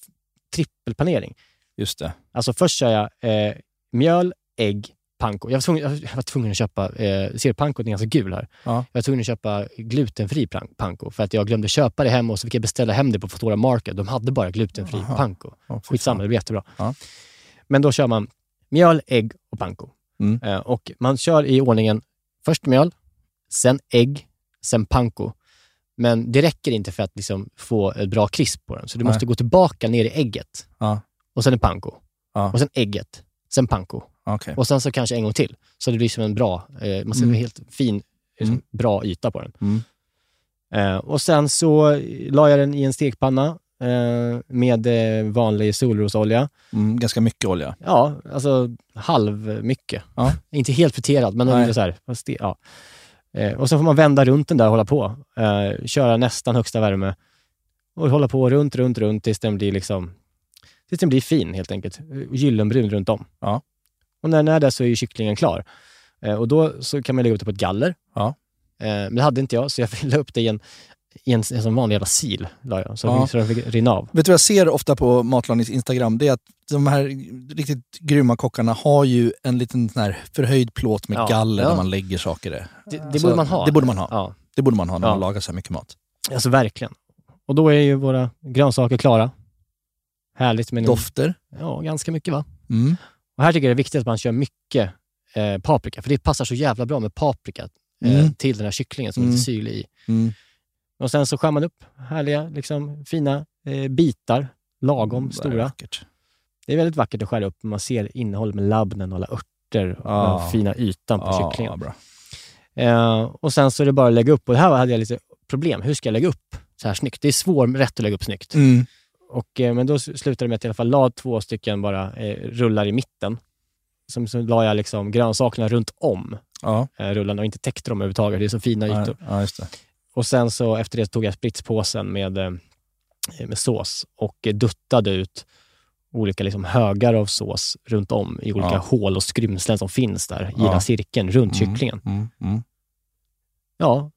trippelpanering. Just det. Alltså först kör jag eh, mjöl, ägg, panko. Jag var tvungen, jag var tvungen att köpa, eh, ser pankot är ganska gul här. Ja. Jag var tvungen att köpa glutenfri pan- panko för att jag glömde köpa det hem och så fick jag beställa hem det på Foodora Market. De hade bara glutenfri Aha. panko. Fy Skitsamma, det blir jättebra. Ja. Men då kör man mjöl, ägg och panko. Mm. Eh, och man kör i ordningen först mjöl, sen ägg, sen panko. Men det räcker inte för att liksom få ett bra krisp på den. Så du Nej. måste gå tillbaka ner i ägget. Ja. Och sen är panko. Och sen ägget. Sen panko. Okej. Och sen så kanske en gång till. Så det blir som en bra, eh, man ser Mm. en helt fin, liksom, Mm. bra yta på den. Mm. Eh, och sen så la jag den i en stekpanna eh, med eh, vanlig solrosolja. Mm, ganska mycket olja. Ja, alltså halv mycket. Ja. <laughs> Inte helt friterad, men ändå så här. fast det- Ja. Eh, och så får man vända runt den där och hålla på. Eh, köra nästan högsta värme. Och hålla på runt, runt, runt tills den blir liksom tills den blir fin helt enkelt. Gyllenbrun runt om. Ja. Och när den är där så är ju kycklingen klar. Eh, och då så kan man lägga upp det på ett galler. Ja. Eh, men det hade inte jag, så jag la upp det i en, i en, en sån vanlig jävla sil. La jag, så, Ja. så den fick rinna av. Vet du vad jag ser ofta på Matlagnings Instagram? Det är att de här riktigt grymma kockarna har ju en liten sån här förhöjd plåt med Ja. galler Ja. där man lägger saker i. Det, det borde man ha. Det borde man ha. Ja. Det borde man ha när Ja. man lagar så här mycket mat. Alltså verkligen. Och då är ju våra grönsaker klara. Härligt med Dofter. Ja, ganska mycket va? Mm. Och här tycker jag det är viktigt att man kör mycket eh, paprika, för det passar så jävla bra med paprika eh, Mm. till den här kycklingen som är Mm. lite syrlig i. Mm. Och sen så skär man upp härliga, liksom, fina eh, bitar, lagom Mm, stora. vackert. Det är väldigt vackert att skära upp. Man ser innehållet med labnen och alla örter och Ja. den fina ytan på Ja, kycklingen. bra. Eh, och sen så är det bara att lägga upp. Och det här hade jag lite problem. Hur ska jag lägga upp så här snyggt? Det är svårt rätt att lägga upp snyggt. Mm. Och, eh, men då slutade det med att jag i alla fall la två stycken bara eh, rullar i mitten. Som, så la jag liksom grönsakerna runt om Ja. eh, rullarna och inte täckte dem överhuvudtaget. Det är så fina ytor. ja. Och sen så efter det tog jag spritspåsen med, eh, med sås och eh, duttade ut olika liksom högar av sås runt om i olika Ja. hål och skrymslen som finns där i Ja. den här cirkeln runt Mm, kycklingen. Mm. Mm. Ja,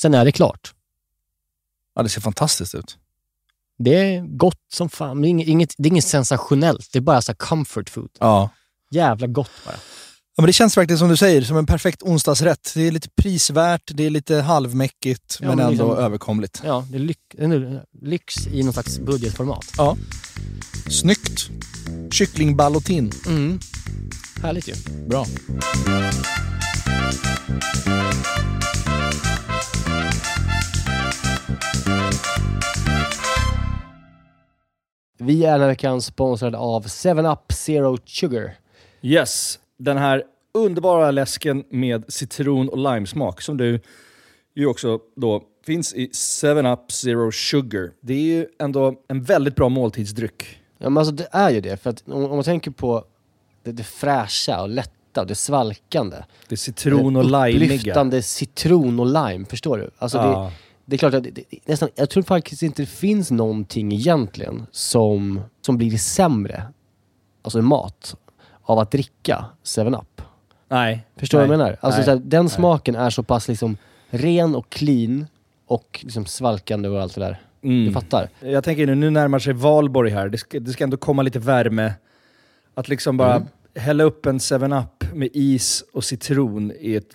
sen är det klart. Ja, det ser fantastiskt ut. Det är gott som fan. Det är inget, det är inget sensationellt. Det är bara så comfort food. Ja. Jävla gott bara. Ja, men det känns verkligen som du säger, som en perfekt onsdagsrätt. Det är lite prisvärt, det är lite halvmäckigt, Ja, men, men ändå liksom- överkomligt. Ja, det är lyx, lyx i någon slags budgetformat. Ja. Snyggt. Kycklingballotin. Mm. Härligt ju. Bra. Vi är den här veckan sponsrade av 7up Zero Sugar. Yes, den här underbara läsken med citron och limesmak som du ju också då finns i 7up Zero Sugar. Det är ju ändå en väldigt bra måltidsdryck. Ja, men alltså det är ju det. För att om, om man tänker på det, det fräscha och lätta och det svalkande. Det är citron och det limeiga. Upplyftande citron och lime, förstår du? Alltså det, Ja. det är klart att det, det, nästan, jag tror faktiskt inte det finns någonting egentligen som, som blir sämre, alltså mat, av att dricka 7up. Nej. Förstår du vad jag menar? Alltså nej, så här, den nej. smaken är så pass liksom ren och clean och liksom svalkande och allt det där. Mm. Du fattar? Jag tänker nu, nu närmar sig valborg här. Det ska, det ska ändå komma lite värme. Att liksom bara Mm. hälla upp en 7-Up med is och citron i ett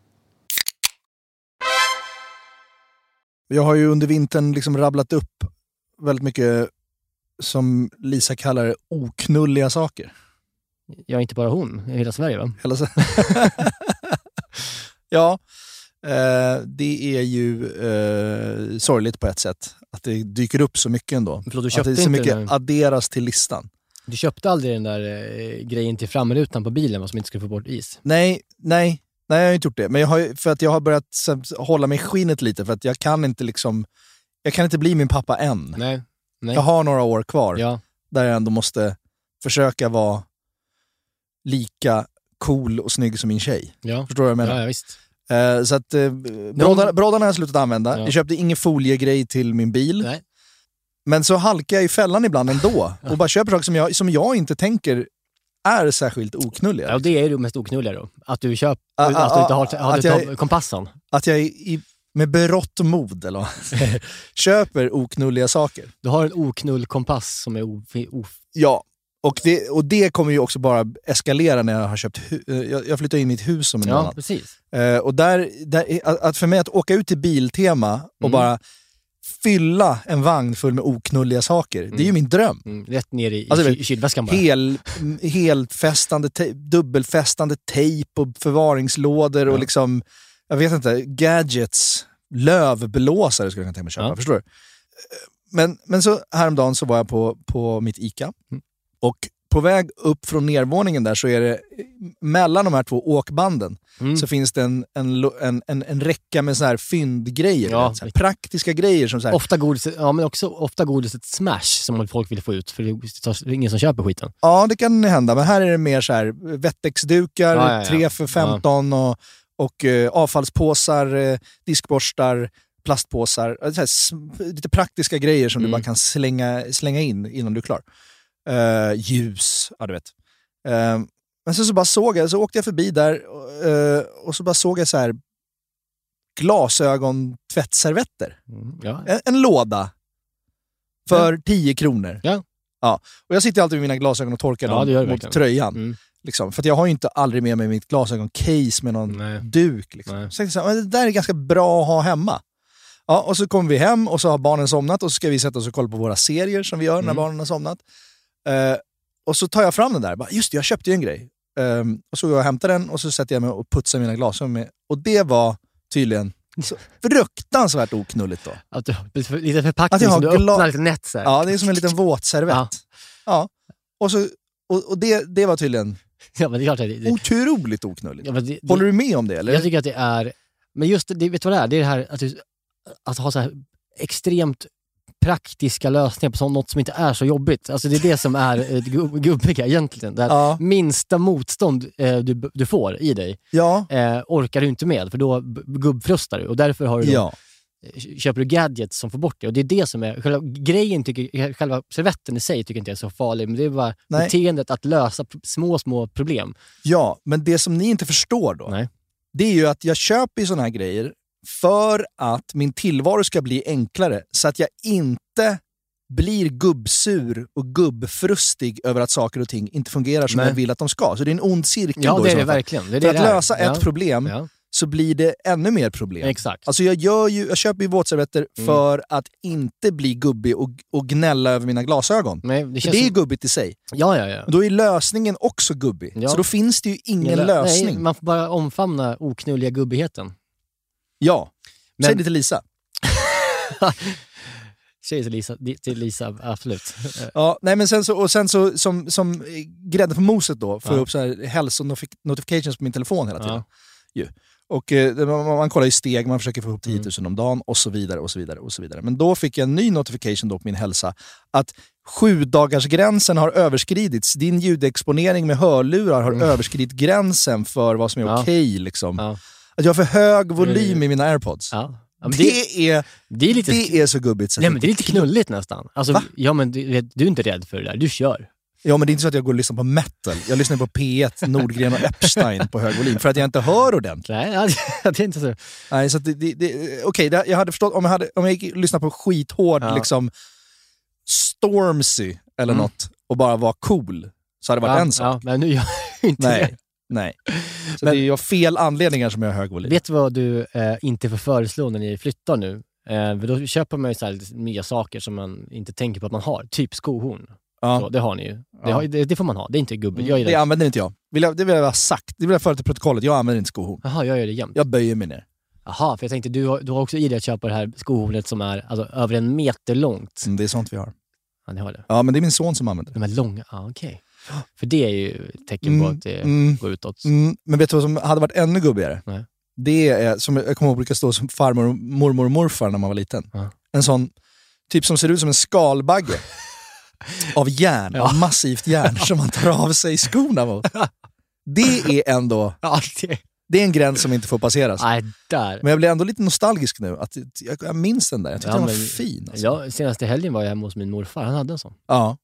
Jag har ju under vintern liksom rabblat upp väldigt mycket som Lisa kallar det, oknulliga saker. Ja, inte bara hon, hela Sverige va? Hela så- <laughs> ja, Eh, det är ju eh, sorgligt på ett sätt. Att det dyker upp så mycket ändå. Förlåt, du att köpte det så mycket där, adderas till listan. du köpte aldrig den där eh, grejen till framrutan på bilen va, som inte skulle få bort is? Nej, nej, nej jag har inte gjort det. Men jag har, för att jag har börjat hålla mig i skinnet lite för att jag kan inte liksom, jag kan inte bli min pappa än. Nej. Nej. Jag har några år kvar Ja. där jag ändå måste försöka vara lika cool och snygg som min tjej. Ja. Förstår du vad jag menar? Ja, ja, visst. Eh, så att eh, broddarna, broddarna har jag slutat använda. Ja. Jag köpte ingen foliegrej till min bil. Nej. Men så halkar jag i fällan ibland ändå <laughs> och bara köper saker som jag, som jag inte tänker är särskilt oknulliga. Ja, det är det mest oknulliga då. Att du köper, Ah, att ah, du inte har, ah, har att du jag- kompassen. Att jag i, med berått mod eller <laughs> köper oknulliga saker. Du har en oknull kompass som är o, o, Ja, och det, och det kommer ju också bara eskalera när jag har köpt eh, jag, jag flyttar in i mitt hus om en Ja, månad. precis. Eh, och där, där, är- att, att för mig att åka ut till Biltema och Mm. bara fylla en vagn full med oknulliga saker, det är ju min dröm. Mm, rätt ner i, Alltså, i, kylväskan bara. Hel, helfästande, te- dubbelfästande tejp och förvaringslådor och Ja. liksom, jag vet inte, gadgets, lövblåsare skulle jag kunna tänka mig köpa. Ja. Förstår du? Eh, Men, men så häromdagen så var jag på, på mitt ICA Mm. och på väg upp från nervåningen där så är det mellan de här två åkbanden Mm. så finns det en, en, en, en, en räcka med så här fyndgrejer. Ja. så här praktiska grejer som så här, Ofta godiset, ja, men också ofta godiset Smash som folk vill få ut, för det är ingen som köper skiten. Ja, det kan hända. Men här är det mer så här Wettex-dukar, Ja, ja, ja. 3 för 15 och, och eh, avfallspåsar, eh, diskborstar, plastpåsar. Så här, sm- lite praktiska grejer som Mm. du bara kan slänga, slänga in innan du är klar. Eh, ljus, ja du vet. Eh, men sen så bara såg jag, så åkte jag förbi där eh, och så bara såg jag så här glasögon-tvättservetter. Mm, ja. En, en låda för 10 kronor. Ja. Ja. Och jag sitter alltid med mina glasögon och torkar Ja, dem mot verkligen. tröjan. Mm. Liksom. För jag har ju inte aldrig med mig mitt glasögon-case med någon Nej. duk. Liksom. Nej. Så jag så här, "Men det där är ganska bra att ha hemma. Ja, och så kommer vi hem och så har barnen somnat och så ska vi sätta oss och kolla på våra serier som vi gör när Mm. barnen har somnat. Eh, och så tar jag fram den där. Bara, Just det, jag köpte ju en grej. Ehm, och så går jag och hämtar den och så sätter jag mig och putsar mina glasögon med. Och det var tydligen så fruktansvärt oknulligt då. Att du, lite förpackning Att jag har som du öppnar lite nätt så här. Ja, det är som en liten våtservett. Ja. Ja. Och, så, och, och det, det var tydligen <laughs> Ja, men det är klart att det, det, otroligt oknulligt. ja, men det, Håller du med om det? Eller? Jag tycker att det är... Men just det, vet du vad det är? Det är det här att, du, att ha så här extremt praktiska lösningar på sånt, något som inte är så jobbigt. Alltså det är det som är eh, gubb- gubbiga egentligen. Det Ja. minsta motstånd eh, du, du får i dig Ja. eh, orkar du inte med, för då gubbfrustar du. Och därför har du då, Ja. eh, köper du gadgets som får bort det. Och det är det som är... Själva grejen, tycker, själva servetten i sig tycker inte jag är så farlig, men det är bara Nej. beteendet att lösa små, små problem. ja, men det som ni inte förstår då, Nej. det är ju att jag köper ju såna här grejer för att min tillvaro ska bli enklare. Så att jag inte blir gubbsur och gubbfrustig över att saker och ting inte fungerar som Nej. jag vill att de ska. Så det är en ond cirkel Ja, då det är det verkligen. Det är För det att lösa ja. ett problem Ja, så blir det ännu mer problem. exakt. Alltså jag, gör ju, jag köper ju våtservetter Mm. för att inte bli gubbig och, och gnälla över mina glasögon. Nej, det känns det är som, gubbigt i sig. ja, ja, ja. Då är lösningen också gubbig. Ja. Så då finns det ju ingen Ingen lö- lösning. Nej, man får bara omfamna oknulliga gubbigheten. Ja. Men- <laughs> Säg det till Lisa. Säg till Lisa, till Lisa absolut. Eh, <laughs> Ja, nej men sen så, och sen så som, som grädde på moset då, får Ja. jag upp så här hälsonotifications på min telefon hela tiden. Ja. Och eh, det- man, kollar ju steg, man försöker få ihop 10 000 Mm. om dagen och så vidare. och så vidare och så vidare. Men då fick jag en ny notification då på min hälsa att sju dagarsgränsen har överskridits. Din ljudexponering med hörlurar har Mm. överskridit gränsen för vad som är Ja. okej. liksom. Ja. Att jag har för hög volym i mina airpods. Ja. Ja, det, det, är, det är lite... det är så gubbigt. så nej, men det är lite knulligt nästan. Alltså, Va? ja, men du, du är inte rädd för det där, du kör. Ja, men det är inte så att jag går och lyssnar på metal. Jag lyssnar på P1, Nordgren och Epstein på hög volym för att jag inte hör ordentligt. Nej, <laughs> det är inte så. Nej, så det, det, det, okej, det- jag hade förstått om jag, hade, om jag gick och lyssnade på skithård Ja. liksom Stormzy eller Mm. något och bara var cool så hade det varit ja, en sak. Ja, men nu gör jag inte Nej. Nej. <laughs> Så Men- det är av fel anledningar som jag har hög volym. Vet du vad du eh, inte får föreslå när ni flyttar nu? Eh, för då köper man ju så här nya saker som man inte tänker på att man har. Typ skohorn. ja. Så, det har ni ju. Det, Ja. har, det, det får man ha. Det är inte gubbigt. Jag det använder inte jag. Vill jag. Det vill jag ha sagt. Det vill jag föra till protokollet. Jag använder inte skohorn. Jaha, jag gör det jämt. Jag böjer mig ner. Jaha, för jag tänkte du har, du har också i dig att köpa det här skohornet som är alltså, över en meter långt. Mm, Det är sånt vi har. Ja, ni har det. Ja, men det är min son som använder det. De är långa, ja okej. För det är ju ett tecken på Mm, att det mm. går utåt. Mm, men vet du vad som hade varit ännu gubbigare? Nej. Det är, som jag kommer ihåg brukar stå som farmor, mormor och morfar när man var liten. Ja. En sån, typ som ser ut som en skalbagge. <laughs> av järn, Ja. av massivt järn som man tar av sig skorna mot. Det är ändå, Ja, det, det är en gräns som inte får passeras. nej, där. Men jag blir ändå lite nostalgisk nu. Att, jag, jag minns den där, jag tyckte Ja, den var men- fin. Alltså. Ja, senaste helgen var jag hemma hos min morfar, han hade en sån. Ja.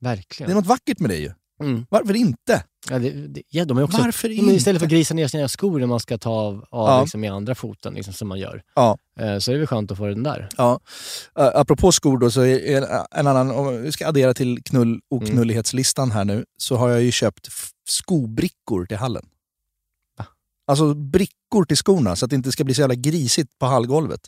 Verkligen. Det är något vackert med det ju. Mm. Varför inte? Ja, det, det, ja, de är också, Varför Ja, men istället för inte? att grisa ner sina skor när man ska ta av, av Ja. liksom, med andra foten, liksom, som man gör, Ja. eh, så är det väl skönt att få den där. Ja. Uh, apropå skor då, så är en, en annan, om vi ska addera till knull oknullighetslistan här nu, så har jag ju köpt skobrickor till hallen. Va? Alltså brickor till skorna, så att det inte ska bli så jävla grisigt på hallgolvet.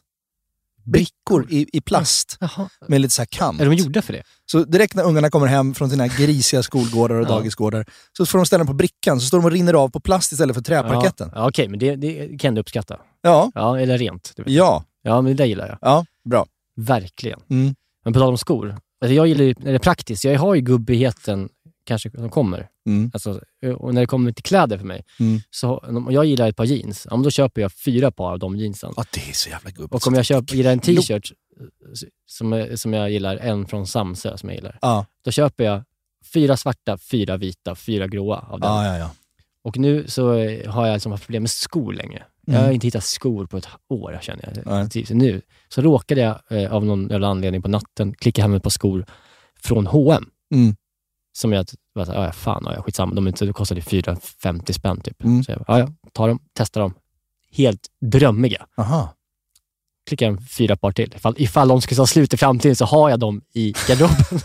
Brickor i, i plast Jaha. med lite så här kant. Är de gjorda för det? Så direkt när ungarna kommer hem från sina grisiga skolgårdar och Ja. dagisgårdar, så får de ställa dem på brickan, så står de och rinner av på plast istället för träparketten. Ja, ja, Okej, men det, det kan ändå uppskatta. Ja, Ja, eller rent. Du ja, ja, men det där gillar jag. ja, bra. Verkligen. Mm. Men på tal om skor. Alltså jag gillar ju, är praktiskt, jag har ju gubbigheten kanske som kommer. Mm. Alltså, och när det kommer till kläder för mig, Mm. så om jag gillar ett par jeans, ja, då köper jag fyra par av de jeansen. Ja, det är så jävla gubbigt. Och om jag köper, gillar en t-shirt som, är- som jag gillar, en från Samsö som jag gillar, Ja, då köper jag fyra svarta, fyra vita, fyra gråa av den. ja, ja. ja. Och nu så eh, har jag liksom haft problem med skor länge. Jag har inte hittat skor på ett år, känner jag. Nej. Typ nu så råkade jag eh, av någon jävla anledning på natten klicka hem ett par skor från H&M Mm. Som jag var såhär, ja fan, ja, skitsamma. De inte, kostade 450 spänn typ. Mm. Så jag ja, ja, ta dem, testa dem. Helt drömmiga. Aha. Klickar hem fyra par till. Ifall, ifall de skulle ta slut i framtiden så har jag dem i garderoben. <laughs>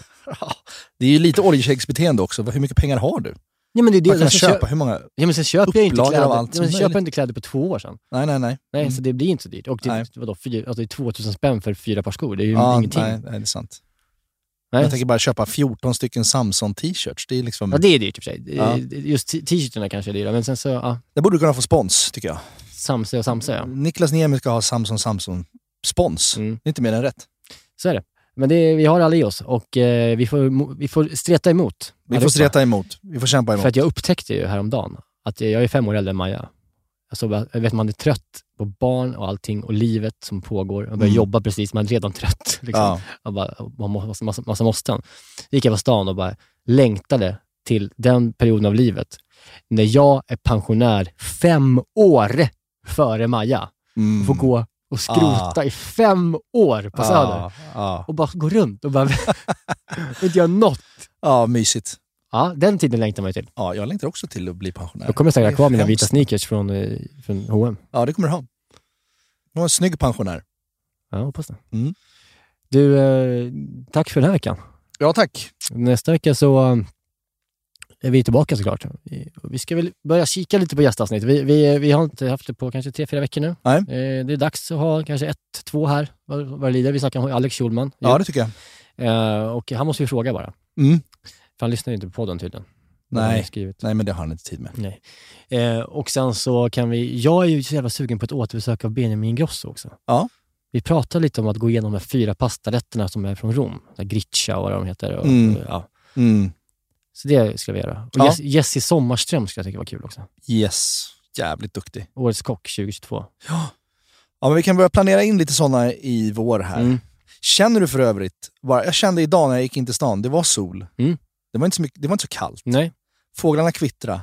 Det är ju lite oljekäksbeteende också. Hur mycket pengar har du? ja, men det är det. Man kan sen köpa köp- hur många? Ja, men sen köper jag inte kläder, av allt ja, men sen köper jag inte kläder på två år sedan. Nej, nej, nej. Nej, Mm. så det blir inte så dyrt. Och Nej. det, vadå, fyra, alltså det är 2000 spänn för fyra par skor. Det är ju Ja, ingenting. nej, nej, det är sant. Nej. Jag tänker bara köpa 14 stycken Samson-t-shirts. Det, är liksom, Ja, det är dyrt i och för sig. Ja. Just t-shirtarna kanske är dyra, men sen så, ja, det borde du kunna få spons, tycker jag. Samsö och Samsö, ja. Niklas Niemi ska ha Samson Samson spons. Mm. Det är inte mer än rätt. Så är det. Men det, vi har alla i oss och eh, vi, får, vi får streta emot. Vi får streta emot. Vi får kämpa emot. För att jag upptäckte ju häromdagen att jag är fem år äldre än Maja. Alltså, jag vet man är trött på barn och allting och livet som pågår. Man börjar Mm. jobba precis, man är redan trött. <laughs> Liksom. Ja. Och bara, man må- massa, massa, måsten. Gick jag på stan och bara längtade till den perioden av livet när jag är pensionär fem år före Maja. Mm. Får gå och skrota i fem år på Söder. Ja, ja. Och bara gå runt och bara <laughs> inte göra något. ja, mysigt. Ja, den tiden längtar man ju till. Ja, jag längtar också till att bli pensionär. Då kommer jag säkert ha kvar mina vita sneakers från, eh, från H&M. Ja, det kommer du ha. Du en snygg pensionär. Ja, hoppas det. Mm. Du, eh, tack för den här veckan. Ja, tack. Nästa vecka så eh, är vi tillbaka såklart. Vi- ska väl börja kika lite på gästavsnitt. Vi, vi, vi har inte haft det på kanske tre, fyra veckor nu. Nej. Det är dags att ha kanske ett, två här vad, det lider. Vi snackar om Alex Schulman. Ja, det tycker jag. Och han måste vi fråga bara. Mm. För han lyssnar ju inte på podden tydligen. Nej. Nej, men det har han inte tid med. Nej. Eh, och sen så kan vi, jag är ju så jävla sugen på ett återbesök av Benjamin Ingrosso också. Ja. Vi pratade lite om att gå igenom de här fyra pastarätterna som är från Rom. Griccia och vad de heter. Och, Mm. ja. Mm. Så det ska vi göra. Och Ja. Jess- Sommarström ska jag tycka var kul också. Yes. Jävligt duktig. Årets kock 2022. Ja, men vi kan börja planera in lite sådana i vår här. Mm. Känner du för övrigt, bara, jag kände idag när jag gick in till stan, det var sol. Mm. Det, var inte så mycket, det var inte så kallt. Nej. Fåglarna kvittra.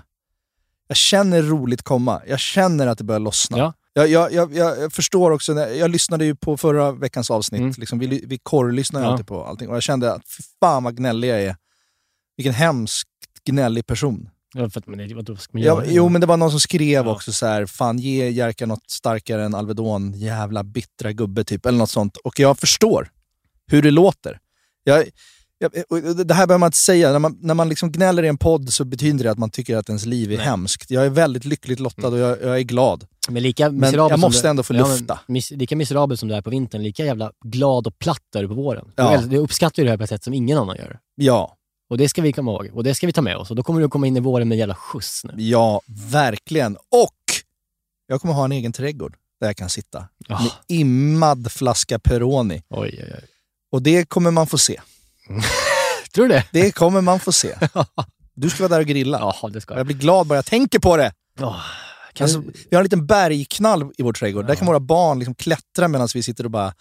Jag känner roligt komma. Jag känner att det börjar lossna. Ja. Jag, jag, jag, jag förstår också, jag lyssnade ju på förra veckans avsnitt, Mm. liksom, vi, vi korrlyssnar Ja. alltid på allting, och jag kände att fy fan vad gnällig jag är. Vilken hemsk gnällig person. Ja, för att, men det, vad ska man Ja, göra? jo, men det var någon som skrev Ja. också så här, fan ge Jerka något starkare än Alvedon, jävla bittra gubbe typ, eller något sånt. Och jag förstår hur det låter. Jag, och det här behöver man inte säga, när man, när man liksom gnäller i en podd så betyder det att man tycker att ens liv är Nej. hemskt. Jag är väldigt lyckligt lottad och jag, jag är glad. Men, lika Men jag måste ändå få Ja, lufta. mis, lika miserabel som du är på vintern, lika jävla glad och platt är du på våren. Ja. Du, du uppskattar ju det här på ett sätt som ingen annan gör. Ja, Och det ska vi komma ihåg. Och det ska vi ta med oss. Och då kommer du komma in i våren med jävla skjuts nu. ja, verkligen. Och jag kommer ha en egen trädgård. där jag kan sitta. Ja. Med immad flaska Peroni. Oj, oj, oj. Och det kommer man få se. <laughs> Tror du det? Det kommer man få se. <laughs> Du ska vara där och grilla. Ja, det ska jag. jag blir glad bara jag tänker på det. Åh, kan Alltså, du- vi har en liten bergknall i vår trädgård. Där kan våra barn liksom klättra medan vi sitter och bara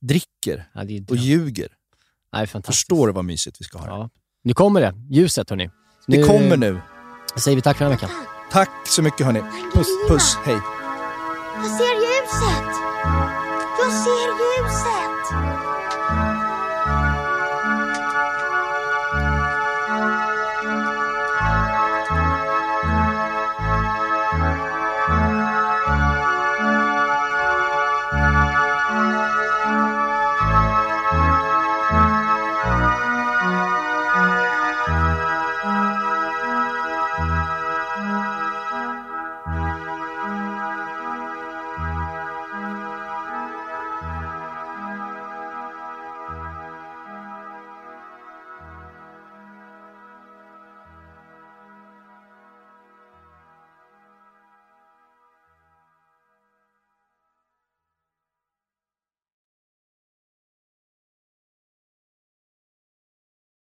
dricker ja, det är och ljuger. Nej, fantastiskt. Förstår du vad mysigt vi ska ha det? Ja. Nu kommer det. Ljuset, hörni. Det kommer nu. säger vi tack för den här veckan. Tack så mycket hörni. Puss, puss, hej. Jag ser ljuset! Jag ser ljuset!